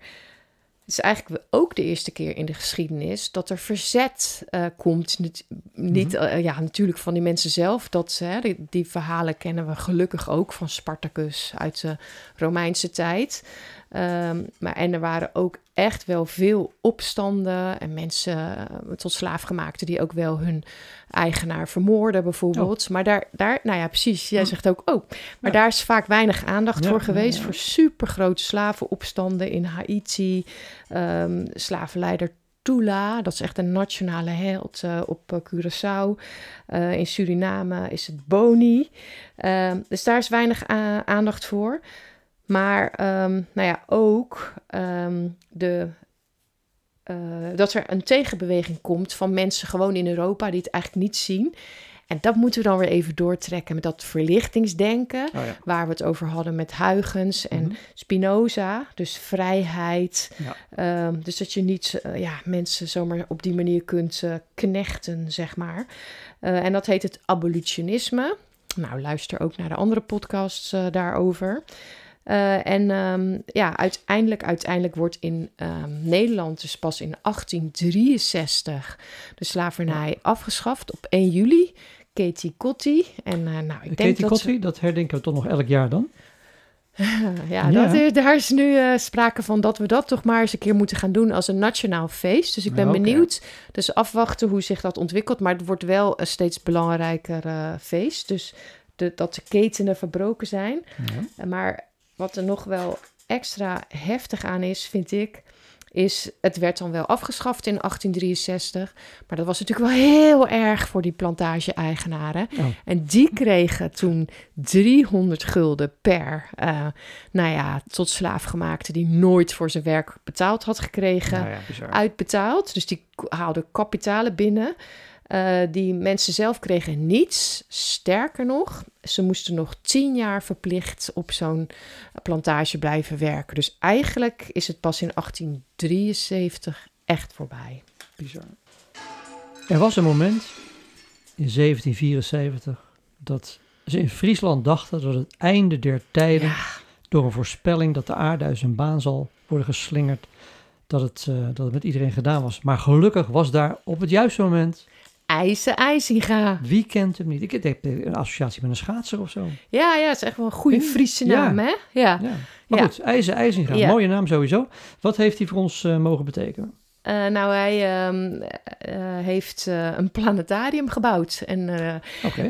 Het is eigenlijk ook de eerste keer in de geschiedenis dat er verzet eh, komt. Niet, niet,
Mhm.
eh, ja, natuurlijk van die mensen zelf. Dat, ze, hè, die, die verhalen kennen we gelukkig ook van Spartacus uit de Romeinse tijd. Ehm, maar en er waren ook echt wel veel opstanden en mensen eh, tot slaafgemaakten die ook wel hun eigenaar vermoorden bijvoorbeeld. Maar daar, daar, nou ja, precies, jij zegt ook, oh, maar
Ja.
daar is vaak weinig aandacht
Ja,
voor geweest.
ja.
Voor supergrote slavenopstanden in Haiti, ehm slavenleider Tula, dat is echt een nationale held eh, op eh, Curaçao. In Suriname is het Boni. Ehm, dus daar is weinig aandacht voor. Maar ehm, nou ja, ook ehm, de, eh, dat er een tegenbeweging komt van mensen gewoon in Europa die het eigenlijk niet zien. En dat moeten we dan weer even doortrekken met dat verlichtingsdenken,
Oh ja.
waar we het over hadden met Huygens en
Mhm.
Spinoza. Dus vrijheid.
Ja.
Ehm, dus dat je niet eh, ja, mensen zomaar op die manier kunt eh, knechten, zeg maar. En dat heet het abolitionisme. Nou, luister ook naar de andere podcasts daarover. Eh, en ehm, ja, uiteindelijk, uiteindelijk wordt in ehm, Nederland dus pas in 1863 de slavernij afgeschaft op 1 juli. Katie Kotti. En eh, nou, ik denk
Katie
dat
Kotti, dat herdenken we toch nog elk jaar dan?
ja. Dat daar is nu eh, sprake van dat we dat toch maar eens een keer moeten gaan doen als een nationaal feest. Dus ik ben
Ja,
benieuwd. Dus afwachten hoe zich dat ontwikkelt. Maar het wordt wel een steeds belangrijker feest. Dus de, dat de ketenen verbroken zijn.
Ja.
Maar wat er nog wel extra heftig aan is, vind ik, is het werd dan wel afgeschaft in 1863. Maar dat was natuurlijk wel heel erg voor die plantage-eigenaren.
Oh.
En die kregen toen 300 gulden per, eh, nou ja, tot slaafgemaakte die nooit voor zijn werk betaald had gekregen,
Nou ja,
uitbetaald. Dus die haalden kapitalen binnen. Eh, die mensen zelf kregen niets. Sterker nog, ze moesten nog tien jaar verplicht op zo'n plantage blijven werken. Dus eigenlijk is het pas in 1873 echt voorbij.
Bizar. Er was een moment in 1774 dat ze in Friesland dachten dat het einde der tijden
Ja,
door een voorspelling dat de aarde uit zijn baan zal worden geslingerd, dat het, eh, dat het met iedereen gedaan was. Maar gelukkig was daar op het juiste moment,
IJzer IJzinga.
wie kent hem niet? Ik heb een associatie met een schaatser of zo.
Ja, ja, het is echt wel een goede. Friese
Ja.
naam, hè? Ja.
Ja. Maar
Ja.
goed, IJzer IJzinga,
Ja.
mooie naam sowieso. Wat heeft hij voor ons eh, mogen betekenen?
Eh, nou, hij ehm, eh, heeft eh, een planetarium gebouwd. En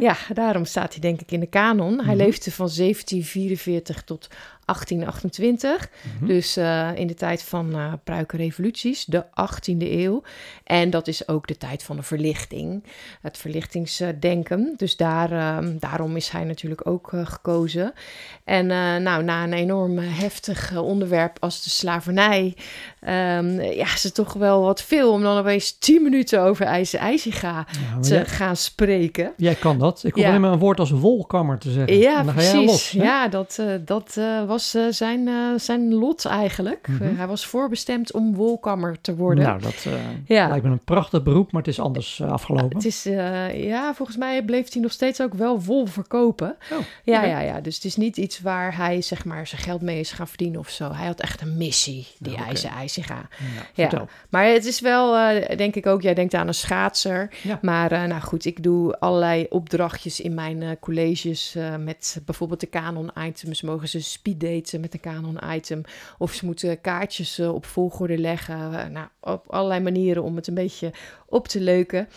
ja, daarom staat hij denk ik in de kanon. Hij
Mhm.
leefde van 1744 tot 1828.
Mhm.
Dus in de tijd van pruikenrevoluties, de 18e eeuw. En dat is ook de tijd van de verlichting, het verlichtingsdenken. Dus daar, ehm, daarom is hij natuurlijk ook gekozen. En nou, na een enorm heftig onderwerp als de slavernij, ehm, ja, het toch wel wat veel om dan opeens 10 minuten over
Ja, maar
te
jij,
gaan spreken.
jij kan dat. Ik hoef
Ja.
alleen maar een woord als wolkammer te zeggen.
Ja,
en dan ga jij
precies.
los. hè?
ja, dat, eh, dat eh, was eh, zijn, zijn lot eigenlijk.
Mhm.
Hij was voorbestemd om wolkammer te worden.
Nou, dat
Ja.
lijkt me een prachtig beroep, maar het is anders afgelopen.
Het is, ja, volgens mij bleef hij nog steeds ook wel wol verkopen.
Oh,
Ja, ja, ja. Dus het is niet iets waar hij zeg maar zijn geld mee is gaan verdienen of zo. Hij had echt een missie, die. IJzer IJzinga.
Ja,
Ja. Maar het is wel, eh, denk ik ook, jij denkt aan een schaatser.
Ja.
Maar eh, nou goed, ik doe allerlei opdrachtjes in mijn eh, colleges met bijvoorbeeld de Canon items. Mogen ze speeddaten met de Canon item? Of ze moeten kaartjes op volgorde leggen. Nou, op allerlei manieren om het een beetje op te leuken.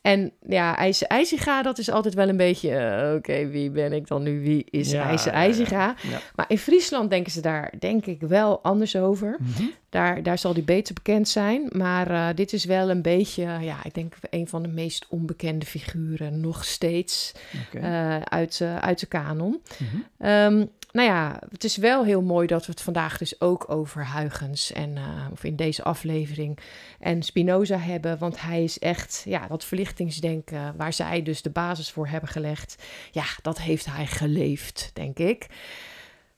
En ja, IJzer IJzinga, dat is altijd wel een beetje... eh, Oké, wie ben ik dan nu? Wie is
Ja.
IJzinga?
Ja.
Maar in Friesland denken ze daar denk ik wel anders over.
Mhm.
Daar, daar zal die beter bekend zijn. Maar eh, dit is wel een beetje, ja, ik denk een van de meest onbekende figuren nog steeds eh, uit, uit de kanon.
Mhm.
Ehm, nou ja, het is wel heel mooi dat we het vandaag dus ook over Huygens en, uh, of in deze aflevering, en Spinoza hebben. Want hij is echt, ja, dat verlichtingsdenken waar zij dus de basis voor hebben gelegd, ja, dat heeft hij geleefd, denk ik.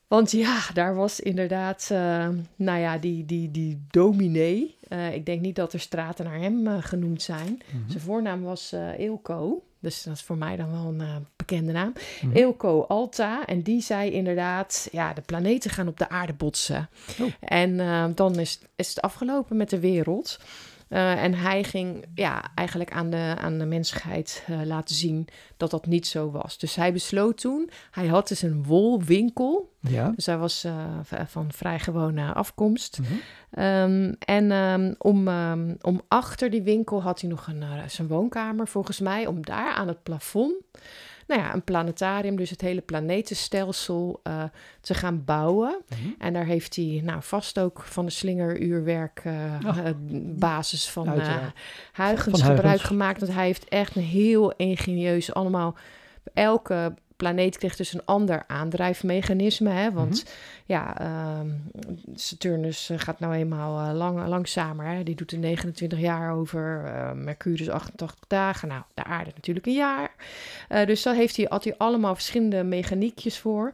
Want ja, daar was inderdaad, uh, nou ja, die, die, die dominee. Uh, ik denk niet dat er straten naar hem genoemd zijn. Mm -hmm. Zijn voornaam was Eelco. Dus dat is voor mij dan wel een bekende naam. Mm -hmm. Eelco Alta. En die zei inderdaad, ja, de planeten gaan op de aarde botsen. Oh. En dan is, is het afgelopen met de wereld. Uh, en hij ging ja, eigenlijk aan de, aan de mensheid uh, laten zien dat dat niet zo was. Dus hij besloot toen, hij had dus een wolwinkel.
Ja.
Dus hij was uh, van vrij gewone afkomst.
Mm -hmm.
um, en um, om, um, om achter die winkel had hij nog een, zijn woonkamer volgens mij. Om daar aan het plafond nou ja, een planetarium, dus het hele planetenstelsel uh, te gaan bouwen.
Mhm.
Mm -hmm. En daar heeft hij nou, vast ook van de slingeruurwerk uh,
oh.
uh, basis van
Van
gebruik gemaakt. Want hij heeft echt een heel ingenieus allemaal... Elke planeet kreeg dus een ander aandrijfmechanisme. Hè? Want
Mhm.
ja, ehm, Saturnus eh, gaat nou eenmaal eh, lang, langzamer. Hè? Die doet er 29 jaar over. eh, Mercurius 88 dagen. Nou, de aarde natuurlijk een jaar. Dus daar heeft hij, had hij allemaal verschillende mechaniekjes voor.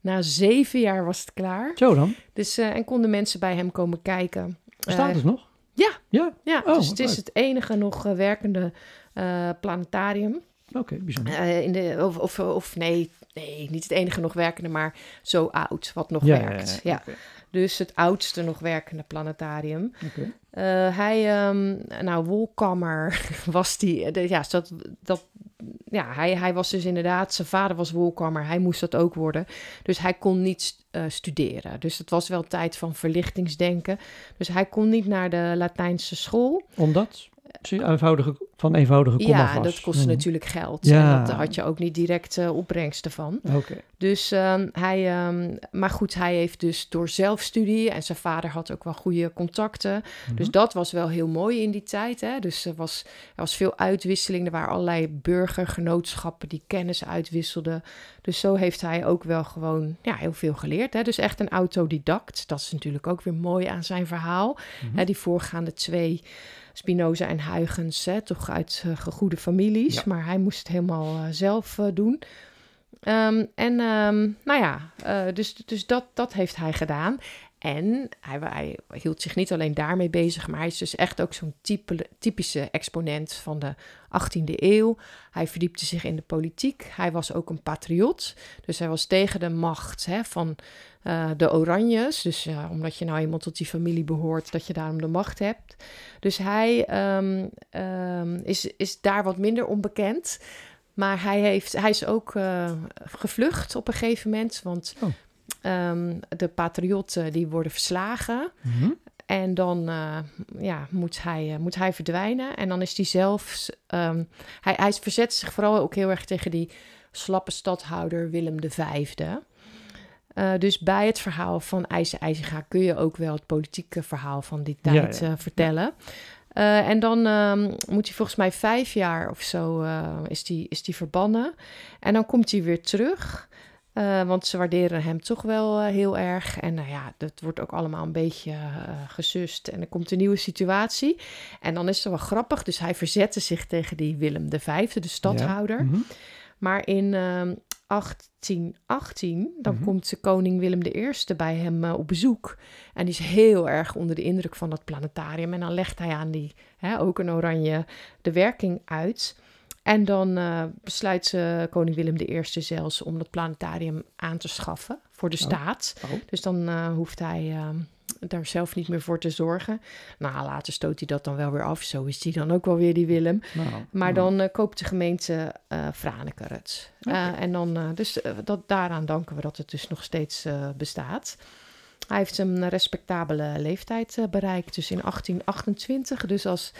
Na zeven jaar was het klaar.
Zo dan.
Dus, en konden mensen bij hem komen kijken. Eh,
het nog?
ja.
Ja,
Ja,
Oh,
dus het is het enige nog werkende planetarium.
Oké, bijzonder.
Eh, in de, of, of, of nee, nee, niet het enige nog werkende, maar zo oud, wat nog
ja,
werkt.
ja,
Dus het oudste nog werkende planetarium. Eh, hij, ehm, nou, Wolkammer was die, de, ja, dat, dat, ja hij, hij was dus inderdaad, zijn vader was Wolkammer, hij moest dat ook worden. Dus hij kon niet eh, studeren. Dus het was wel tijd van verlichtingsdenken. Dus hij kon niet naar de Latijnse school.
Omdat? Eenvoudige, van eenvoudige komaf
Ja, dat kostte
Mhm.
natuurlijk geld.
Ja.
En dat had je ook niet direct eh, opbrengsten van.
Oké.
Dus ehm, hij, ehm, maar goed, hij heeft dus door zelfstudie en zijn vader had ook wel goede contacten.
Mhm.
Dus dat was wel heel mooi in die tijd. Hè? Dus er was, er was veel uitwisseling. Er waren allerlei burgergenootschappen die kennis uitwisselden. Dus zo heeft hij ook wel gewoon ja, heel veel geleerd. Hè? Dus echt een autodidact. Dat is natuurlijk ook weer mooi aan zijn verhaal.
Mhm.
Hè, die voorgaande twee, Spinoza en Huygens, hè, toch uit uh, goede families.
Ja.
Maar hij moest het helemaal uh, zelf uh, doen. Um, en um, nou ja, uh, dus, dus dat, dat heeft hij gedaan. En hij, hij, hield zich niet alleen daarmee bezig, maar hij is dus echt ook zo'n typische exponent van de 18e eeuw. Hij verdiepte zich in de politiek. Hij was ook een patriot. Dus hij was tegen de macht hè, van uh, de Oranjes. Dus uh, omdat je nou eenmaal tot die familie behoort, dat je daarom de macht hebt. Dus hij um, is, is daar wat minder onbekend. Maar hij, heeft, hij is ook uh, gevlucht op een gegeven moment. Want
oh.
Um, de patriotten die worden verslagen.
Mm -hmm.
En dan uh, ja, moet, hij, uh, moet hij verdwijnen. En dan is hij zelf... Um, hij, hij verzet zich vooral ook heel erg tegen die slappe stadhouder Willem V. Uh, dus bij het verhaal van IJzer IJzerga kun je ook wel het politieke verhaal van die tijd ja, ja. vertellen. Uh, en dan um, moet hij volgens mij vijf jaar of zo uh, is, die, is die verbannen. En dan komt hij weer terug. Uh, want ze waarderen hem toch wel heel erg. En nou ja, dat wordt ook allemaal een beetje gesust. En er komt een nieuwe situatie. En dan is het wel grappig. Dus hij verzette zich tegen die Willem V, de stadhouder.
Ja. Mm -hmm.
Maar in 1818, dan
Mhm.
mm -hmm. komt koning Willem I bij hem op bezoek. En die is heel erg onder de indruk van dat planetarium. En dan legt hij aan die, hè, ook een oranje, de werking uit. En dan uh, besluit ze koning Willem I zelfs om dat planetarium aan te schaffen voor de
Oh.
staat.
Oh.
Dus dan uh, hoeft hij uh, daar zelf niet meer voor te zorgen. Nou, later stoot hij dat dan wel weer af. Zo is hij dan ook wel weer die Willem.
Nou,
Maar
nou.
dan uh, koopt de gemeente uh, Franeker het.
Okay.
En dan, dus dat, daaraan danken we dat het dus nog steeds bestaat. Hij heeft een respectabele leeftijd bereikt, dus in 1828. Dus als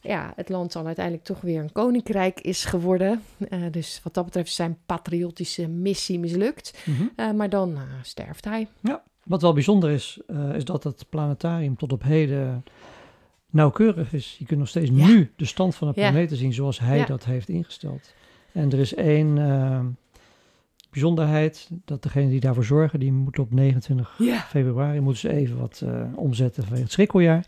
ja, het land dan uiteindelijk toch weer een koninkrijk is geworden. Uh, dus wat dat betreft is zijn patriotische missie mislukt.
Mm -hmm.
uh, maar dan uh, sterft hij.
Ja, wat wel bijzonder is, is dat het planetarium tot op heden nauwkeurig is. Je kunt nog steeds ja. nu de stand van de planeten ja. zien zoals hij ja. dat heeft ingesteld. En er is één, bijzonderheid dat degene die daarvoor zorgen, die moeten op 29
Ja.
februari moeten ze even wat eh, omzetten vanwege het schrikkeljaar.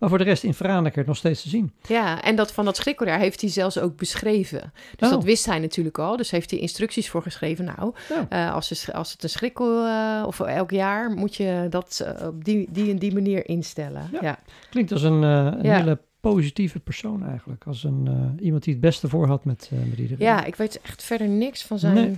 Maar voor de rest in Franeker nog steeds te zien.
Ja, en dat van dat schrikkeljaar heeft hij zelfs ook beschreven. Dus
Oh.
dat wist hij natuurlijk al. Dus heeft hij instructies voor geschreven. Nou,
Ja.
eh, als, er- als het een schrikkel, eh, of elk jaar, moet je dat eh, op die, die en die manier instellen.
Ja.
Ja,
Klinkt als een, een hele positieve persoon eigenlijk. Als een, eh, iemand die het beste voor had met, eh met iedereen.
ja. ik weet echt verder niks van zijn
Nee,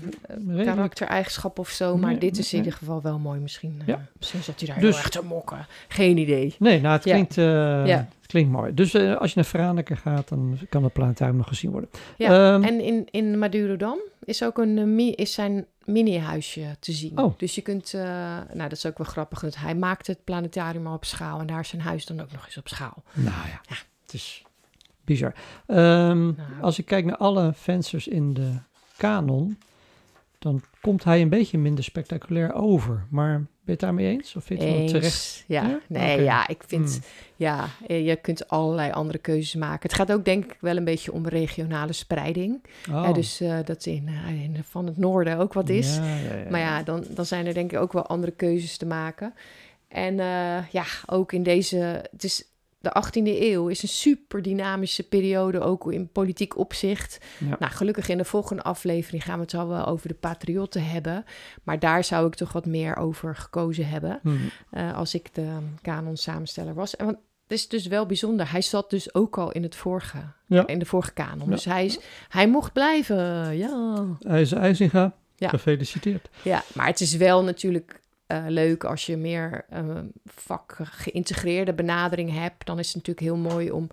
eh, karaktereigenschap of zo. Maar
Nee,
dit is in ieder geval wel mooi misschien.
Ja.
Misschien zat hij daar
Dus-
heel erg te mokken. Geen idee.
Nee, nou het
Ja.
klinkt,
Ja.
het klinkt mooi. Dus als je naar Franeker gaat, dan kan het planetarium nog gezien worden.
Ja,
Ehm,
En in, in Madurodam is ook een, mi- is zijn mini-huisje te zien.
Oh.
Dus je kunt, nou dat is ook wel grappig, hij maakt het planetarium al op schaal en daar is zijn huis dan ook nog eens op schaal.
Nou ja, het is bizar. Ehm,
Nou.
Als ik kijk naar alle vensters in de kanon, dan komt hij een beetje minder spectaculair over. Maar ben je het daarmee eens? Of vind je het terecht?
Ja,
Ja?
nee, ja, ik vind,
Hmm.
ja, eh, je kunt allerlei andere keuzes maken. Het gaat ook denk ik wel een beetje om regionale spreiding.
Oh.
Hè, dus eh, dat in, eh, in van het noorden ook wat is.
Ja,
Maar ja, dan, dan zijn er denk ik ook wel andere keuzes te maken. En eh, ja, ook in deze... Het is, de 18e eeuw is een super dynamische periode, ook in politiek opzicht.
Ja.
Nou, gelukkig in de volgende aflevering gaan we het al wel over de patriotten hebben. Maar daar zou ik toch wat meer over gekozen hebben,
Hmm.
eh, als ik de kanon samensteller was. En want het is dus wel bijzonder. Hij zat dus ook al in, het vorige,
Ja.
in de vorige kanon.
Ja.
Dus hij, is, hij mocht blijven, ja.
IJzer IJzinga,
Ja.
gefeliciteerd.
Ja, maar het is wel natuurlijk eh, leuk als je meer eh, vak geïntegreerde benadering hebt. Dan is het natuurlijk heel mooi om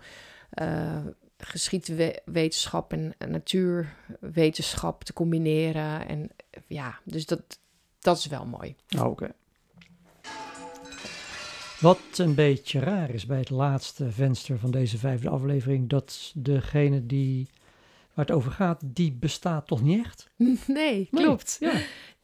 eh geschiedwetenschap en natuurwetenschap te combineren. En ja, dus dat, dat is wel mooi.
Oh, Oké. Wat een beetje raar is bij het laatste venster van deze vijfde aflevering, dat degene die waar het over gaat, die bestaat toch niet echt?
Nee,
Nee.
klopt.
Ja,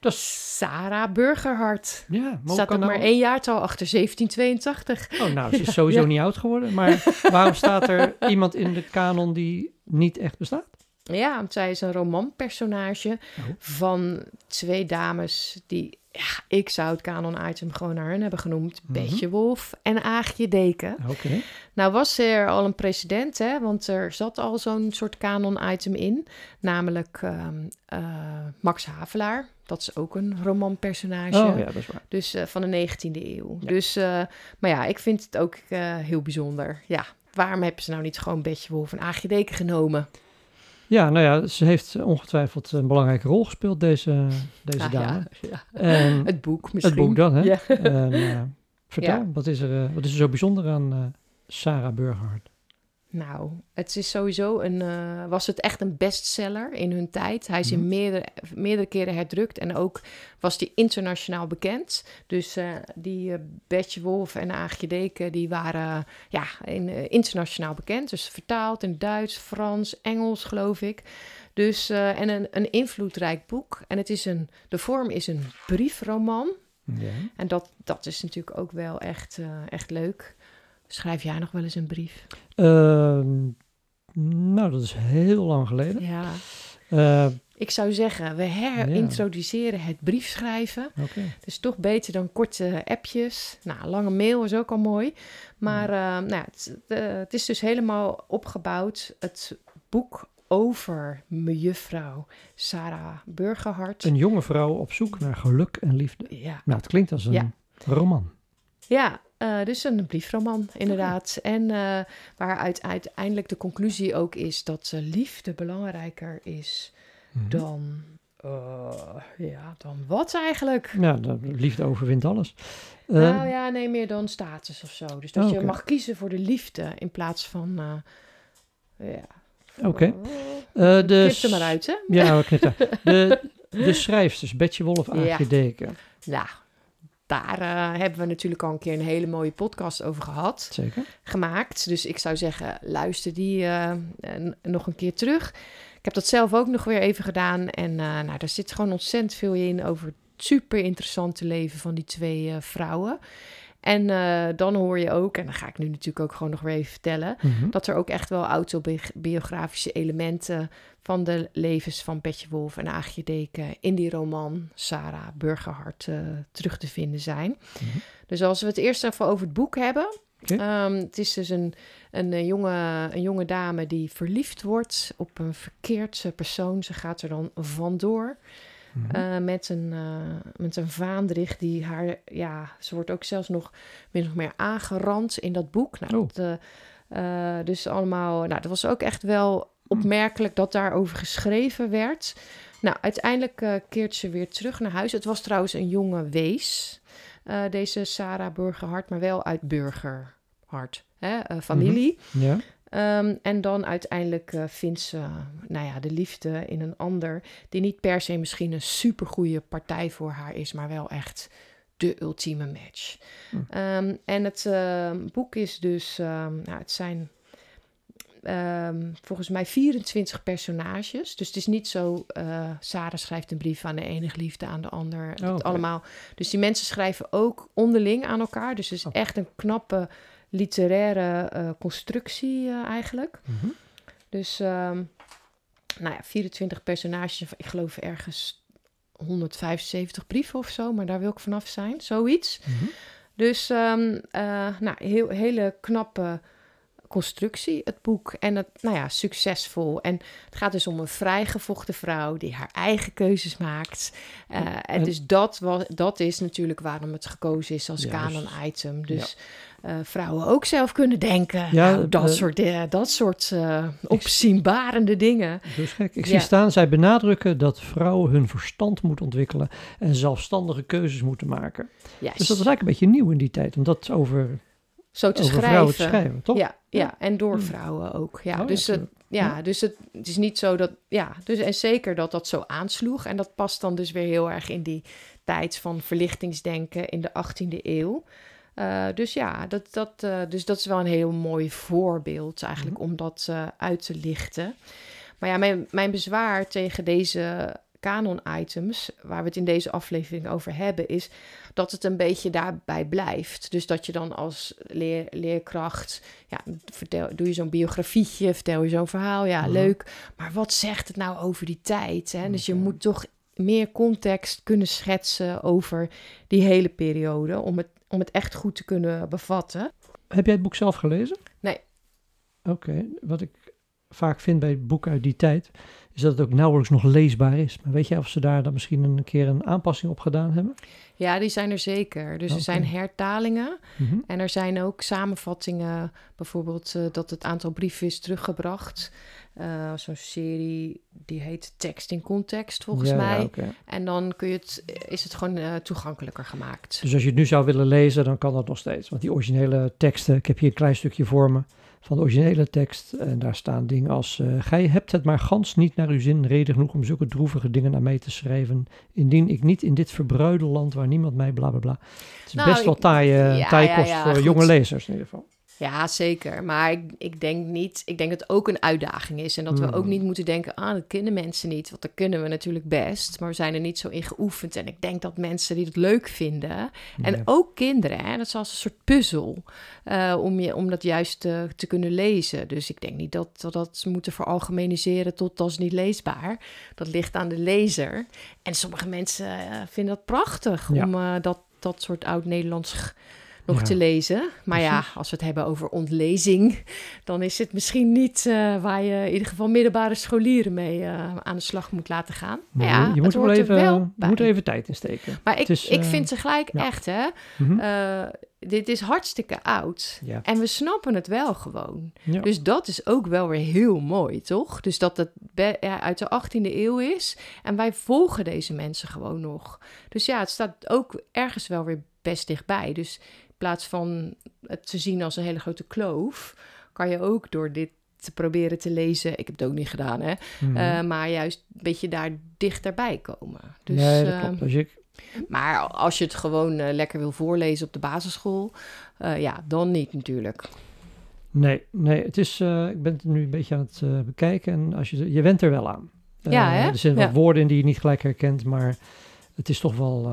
dat is...
Sarah Burgerhart.
Ja, maar hoe
Staat ook maar
nou-
één jaartal achter 1782.
Oh, nou, ze is sowieso
Ja.
niet oud geworden. Maar waarom staat er iemand in de kanon die niet echt bestaat?
Ja, want zij is een romanpersonage
Oh.
van twee dames die, ja, ik zou het kanon-item gewoon naar hen hebben genoemd.
Mhm.
Betje Wolf en Aagje Deken.
Oké.
Nou was er al een precedent, hè, want er zat al zo'n soort kanon-item in. Namelijk ehm, eh, Max Havelaar. Dat is ook een romanpersonage.
Oh ja, dat is waar.
Dus eh, van de 19e eeuw.
Ja.
Dus, eh, maar ja, ik vind het ook heel bijzonder. Ja, waarom hebben ze nou niet gewoon Betje Wolf en Aagje Deken genomen?
Ja, nou ja, ze heeft ongetwijfeld een belangrijke rol gespeeld, deze, deze
Ah,
dame.
ja, ja.
En
Het boek misschien.
het boek dan, hè?
Ja.
En, eh, vertel, wat, is er, eh, wat is er zo bijzonder aan eh, Sarah Burgerhart?
Nou, het is sowieso een, eh, was het echt een bestseller in hun tijd. Hij is in
Mhm.
meerdere, meerdere keren herdrukt en ook was die internationaal bekend. Dus eh, die eh Betje Wolf en Aagje Deken, die waren ja, in, internationaal bekend. Dus vertaald in Duits, Frans, Engels geloof ik. Dus, en een, een invloedrijk boek. En het is een, de vorm is een briefroman.
Ja.
En dat, dat is natuurlijk ook wel echt, echt leuk. Schrijf jij nog wel eens een brief?
Ehm, nou, dat is heel lang geleden.
Ja.
Eh,
Ik zou zeggen, we herintroduceren het briefschrijven. Het is toch beter dan korte appjes. Nou, lange mail is ook al mooi. Maar eh, nou, het, eh, het is dus helemaal opgebouwd. Het boek over mejuffrouw Sarah Burgerhart.
Een jonge vrouw op zoek naar geluk en liefde.
Ja,
Nou, het klinkt als een
Ja.
roman.
ja eh, dus een briefroman inderdaad. En eh, waaruit uiteindelijk de conclusie ook is dat eh, liefde belangrijker is
Mhm.
dan... ja, dan wat eigenlijk?
Ja, de liefde overwint alles.
Nou ja, nee, meer dan status of zo. Dus dat
Oh,
je mag kiezen voor de liefde in plaats van... ja.
Oké.
Uh,
de
Knip er maar uit, hè?
Ja, we knippen. De, de schrijfsters, Betje Wolf, Aagje
Ja.
Deken.
Nou, daar eh, hebben we natuurlijk al een keer een hele mooie podcast over gehad.
Zeker.
Gemaakt. Dus ik zou zeggen, luister die eh, nog een keer terug. Ik heb dat zelf ook nog weer even gedaan. En eh, nou, daar zit gewoon ontzettend veel in over het super interessante leven van die twee vrouwen. En eh, dan hoor je ook, en dan ga ik nu natuurlijk ook gewoon nog weer even vertellen,
Mhm.
dat er ook echt wel autobiografische elementen van de levens van Betje Wolf en Aagje Deken in die roman Sarah Burgerhart eh, terug te vinden zijn.
Mhm.
Dus als we het eerst even over het boek hebben. Ehm, het is dus een, een, eh, jonge, een jonge dame die verliefd wordt op een verkeerd eh, persoon. Ze gaat er dan vandoor.
Mhm.
Eh, met, een, eh, met een vaandrig die haar, ja, ze wordt ook zelfs nog min of meer aangerand in dat boek. Nou,
Oh.
dat, eh, dus allemaal, nou, dat was ook echt wel opmerkelijk dat daarover geschreven werd. Nou, uiteindelijk keert ze weer terug naar huis. Het was trouwens een jonge wees, deze Sarah Burgerhart, maar wel uit Burgerhart, hè, familie.
ja.
Ehm, en dan uiteindelijk eh, vindt ze nou ja, de liefde in een ander, die niet per se misschien een supergoeie partij voor haar is, maar wel echt de ultieme match.
Hm.
Ehm, en het ehm, boek is dus, nou, het zijn volgens mij 24 personages. Dus het is niet zo, eh Sarah schrijft een brief aan de enige liefde, aan de ander.
Oh,
allemaal. Dus die mensen schrijven ook onderling aan elkaar. Dus het is
Oh.
echt een knappe literaire eh, constructie eh, eigenlijk.
Mhm.
Dus, ehm, nou ja, 24 personages. Ik geloof ergens 175 brieven of zo, maar daar wil ik vanaf zijn. Zoiets.
Mhm.
Dus, eh, nou, heel, hele knappe constructie, het boek. En het, nou ja, succesvol. En het gaat dus om een vrijgevochten vrouw die haar eigen keuzes maakt. En
En-
dus dat, was, dat is natuurlijk waarom het gekozen is als
Juist.
canon-item. Dus vrouwen ook zelf kunnen denken.
Ja,
Nou, dat,
eh,
soort, eh, dat soort eh, opzienbarende dingen.
Dus gek. Ik
Ja.
zie staan, zij benadrukken dat vrouwen hun verstand moeten ontwikkelen en zelfstandige keuzes moeten maken.
Juist.
Dus dat was eigenlijk een beetje nieuw in die tijd, om dat over,
Zo te
over
schrijven.
vrouwen te schrijven, toch?
Ja, ja, en door
Hmm.
vrouwen ook. Ja,
Oh,
dus,
ja,
het, Ja. dus het, het is niet zo dat. Ja, dus en zeker dat dat zo aansloeg. En dat past dan dus weer heel erg in die tijd van verlichtingsdenken in de 18e eeuw. Eh, dus ja, dat, dat, eh, dus dat is wel een heel mooi voorbeeld eigenlijk om dat eh, uit te lichten. Maar ja, mijn, mijn bezwaar tegen deze canon-items, waar we het in deze aflevering over hebben, is dat het een beetje daarbij blijft. Dus dat je dan als leer, leerkracht, ja, vertel, doe je zo'n biografietje, vertel je zo'n verhaal, ja,
Mhm.
leuk. Maar wat zegt het nou over die tijd? Hè? Dus je
Oké.
moet toch meer context kunnen schetsen over die hele periode, om het, om het echt goed te kunnen bevatten.
Heb jij het boek zelf gelezen?
Nee.
Oké, wat ik vaak vind bij boeken uit die tijd, is dat het ook nauwelijks nog leesbaar is. Maar weet jij of ze daar dan misschien een keer een aanpassing op gedaan hebben?
Ja, die zijn er zeker. Dus er zijn hertalingen.
Mhm.
En er zijn ook samenvattingen, bijvoorbeeld eh, dat het aantal brieven is teruggebracht. Eh, Zo'n serie die heet Tekst in Context, volgens
Ja, ja,
mij. En dan kun je het, is het gewoon eh, toegankelijker gemaakt.
Dus als je het nu zou willen lezen, dan kan dat nog steeds. Want die originele teksten, ik heb hier een klein stukje voor me van de originele tekst. En daar staan dingen als: eh, Gij hebt het maar gans niet naar uw zin, reden genoeg om zulke droevige dingen naar mij te schrijven. Indien ik niet in dit verbruide land waar niemand mij bla bla bla. Het is
Nou,
best wel
ik-
taaie,
ja,
taaie
ja,
kost
ja,
voor
goed.
jonge lezers in ieder geval.
Ja, zeker. Maar ik, ik denk niet, ik denk dat het ook een uitdaging is. En dat we ook niet moeten denken, ah, dat kunnen mensen niet. Want dat kunnen we natuurlijk best. Maar we zijn er niet zo in geoefend. En ik denk dat mensen die het leuk vinden, en
Ja.
ook kinderen, hè, dat is als een soort puzzel eh, om, je, om dat juist te kunnen lezen. Dus ik denk niet dat we dat moeten veralgemeniseren tot dat is niet leesbaar. Dat ligt aan de lezer. En sommige mensen eh, vinden dat prachtig
Ja.
om eh, dat, dat soort oud-Nederlands nog
Ja.
te lezen. Maar ja,
Precies.
als we het hebben over ontlezing, dan is het misschien niet eh, waar je in ieder geval middelbare scholieren mee eh, aan de slag moet laten gaan. Maar ja,
je moet er wel even,
wel
moet even tijd in steken.
Maar ik,
is,
ik
eh,
vind tegelijk
ja.
echt, hè,
Mhm.
dit is hartstikke oud.
ja.
En we snappen het wel gewoon. Dus dat is ook wel weer heel mooi, toch? Dus dat het uit de 18e eeuw is. En wij volgen deze mensen gewoon nog. Dus ja, het staat ook ergens wel weer best dichtbij. Dus plaats van het te zien als een hele grote kloof, kan je ook door dit te proberen te lezen. Ik heb het ook niet gedaan, hè?
Mhm.
Eh, maar juist een beetje daar dichterbij komen. Dus,
nee, dat
eh,
klopt. Als
maar als je het gewoon eh, lekker wil voorlezen op de basisschool, ja, dan niet natuurlijk.
Nee, nee het is, ik ben het nu een beetje aan het bekijken en als je, je went er wel aan.
Ja, hè?
Er zitten wat
Ja.
woorden in die je niet gelijk herkent, maar het is toch wel,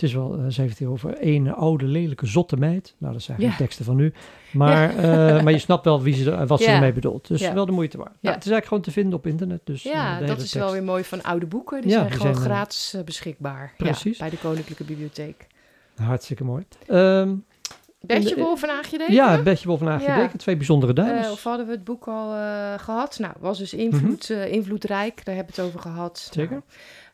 het is wel, eh, ze heeft het over een oude, lelijke, zotte meid. Nou, dat zijn geen
Ja.
teksten van nu. Maar, eh, maar je snapt wel wie ze, wat ze ermee bedoelt. Dus wel de moeite waard. Nou, het is eigenlijk gewoon te vinden op internet. Dus, eh,
ja, dat is wel weer mooi van oude boeken. Die
Ja,
zijn
die
gewoon
zijn, eh,
gratis eh, beschikbaar.
precies.
Ja, bij de Koninklijke Bibliotheek.
Hartstikke mooi.
Wolf en Aagje Deken?
ja, Betje Wolf en Aagje
Ja.
Deken, twee bijzondere dames.
Eh, of hadden we het boek al eh, gehad? Nou, was dus invloed, eh, invloedrijk. Daar hebben we het over gehad.
Mhm. Zeker.
Nou,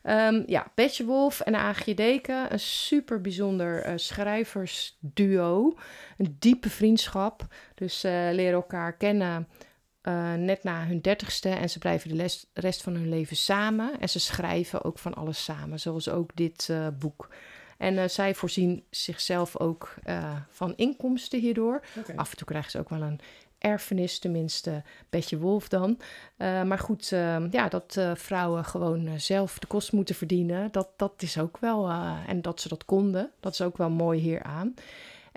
ehm, ja, Betje Wolf en Aagje Deken. Een super bijzonder eh, schrijversduo. Een diepe vriendschap. Dus ze leren elkaar kennen eh, net na hun dertigste. En ze blijven de les- rest van hun leven samen. En ze schrijven ook van alles samen. Zoals ook dit boek. En zij voorzien zichzelf ook van inkomsten hierdoor. Af en toe krijgen ze ook wel een erfenis, tenminste Betje Wolf dan. Eh, maar goed, eh, ja, dat eh, vrouwen gewoon eh, zelf de kost moeten verdienen, dat, dat is ook wel, en dat ze dat konden, dat is ook wel mooi hieraan.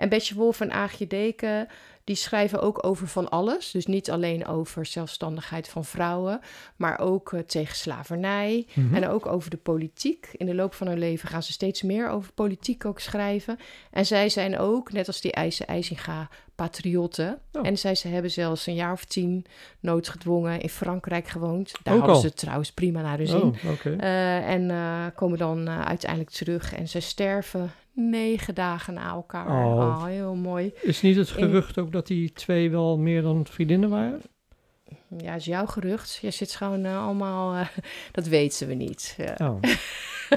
En Betje Wolf en Aagje Deken, die schrijven ook over van alles. Dus niet alleen over zelfstandigheid van vrouwen, maar ook eh, tegen slavernij.
Mhm.
En ook over de politiek. In de loop van hun leven gaan ze steeds meer over politiek ook schrijven. En zij zijn ook, net als die IJse IJsinga, patriotten.
Oh.
En zij ze hebben zelfs een jaar of tien noodgedwongen in Frankrijk gewoond. Daar
Ook
hadden
al?
ze trouwens prima naar de zin.
Oh.
Eh, en eh, komen dan uiteindelijk terug. En ze sterven negen dagen na elkaar.
Oh.
Oh, heel mooi.
Is niet het gerucht ook dat die twee wel meer dan vriendinnen waren?
Ja, is jouw gerucht. Je zit gewoon eh, allemaal... eh, dat weten we niet.
Oh.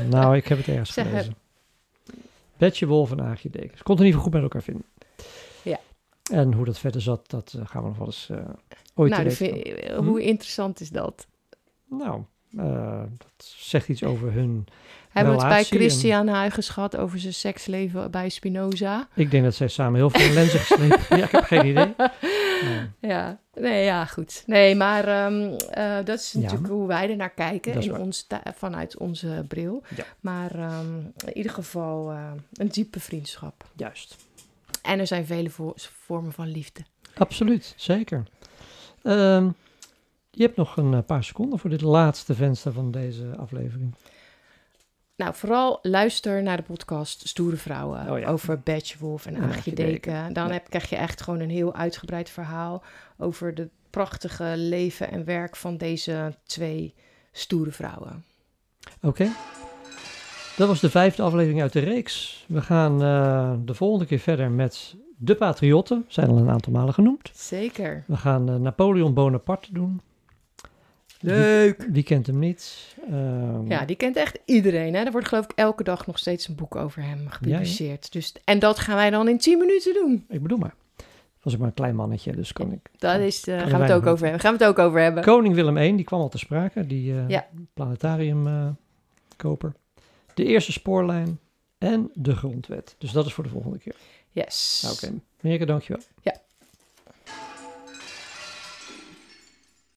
nou, ik heb het ergens
Ze
gelezen. Betje Wolf en Aagje Deken. Ze konden in ieder geval goed met elkaar vinden.
Ja.
En hoe dat verder zat, dat eh, gaan we nog wel eens eh, ooit
nou, vind-
komen.
hoe interessant is dat?
Nou, dat zegt iets over hun...
Hebben we het bij Christian Huygens gehad over zijn seksleven bij Spinoza?
Ik denk dat zij samen heel veel lenzen geslepen. ja, ik heb geen idee.
Ja, nee, ja, goed. Nee, maar ehm, eh, dat is
Ja.
natuurlijk hoe wij er naar kijken in ons vanuit onze bril.
Ja.
Maar ehm, in ieder geval eh, een diepe vriendschap.
juist.
En er zijn vele vo- vormen van liefde.
Absoluut, zeker. Ehm, je hebt nog een eh, paar seconden voor dit laatste venster van deze aflevering.
Nou, vooral luister naar de podcast Stoere Vrouwen
Oh ja.
over en Aagje Deken. Dan heb, krijg je echt gewoon een heel uitgebreid verhaal over de prachtige leven en werk van deze twee stoere vrouwen.
Oké. Dat was de vijfde aflevering uit de reeks. We gaan eh, de volgende keer verder met de Patriotten. Zijn al een aantal malen genoemd.
Zeker.
We gaan eh, Napoleon Bonaparte doen.
Leuk.
Wie kent hem niet? Ehm,
Ja, die kent echt iedereen. Hè? Er wordt geloof ik elke dag nog steeds een boek over hem gepubliceerd. Dus, en dat gaan wij dan in 10 minuten doen.
Ik bedoel maar. Was ik maar een klein mannetje, dus kon ik.
Daar is, eh, gaan, we het ook over hebben. gaan we het ook over hebben.
Koning Willem I, die kwam al te sprake. Die eh
Ja.
planetariumkoper. de eerste spoorlijn en de grondwet. Dus dat is voor de volgende keer.
Yes.
Oké, Merike, dankjewel.
Ja.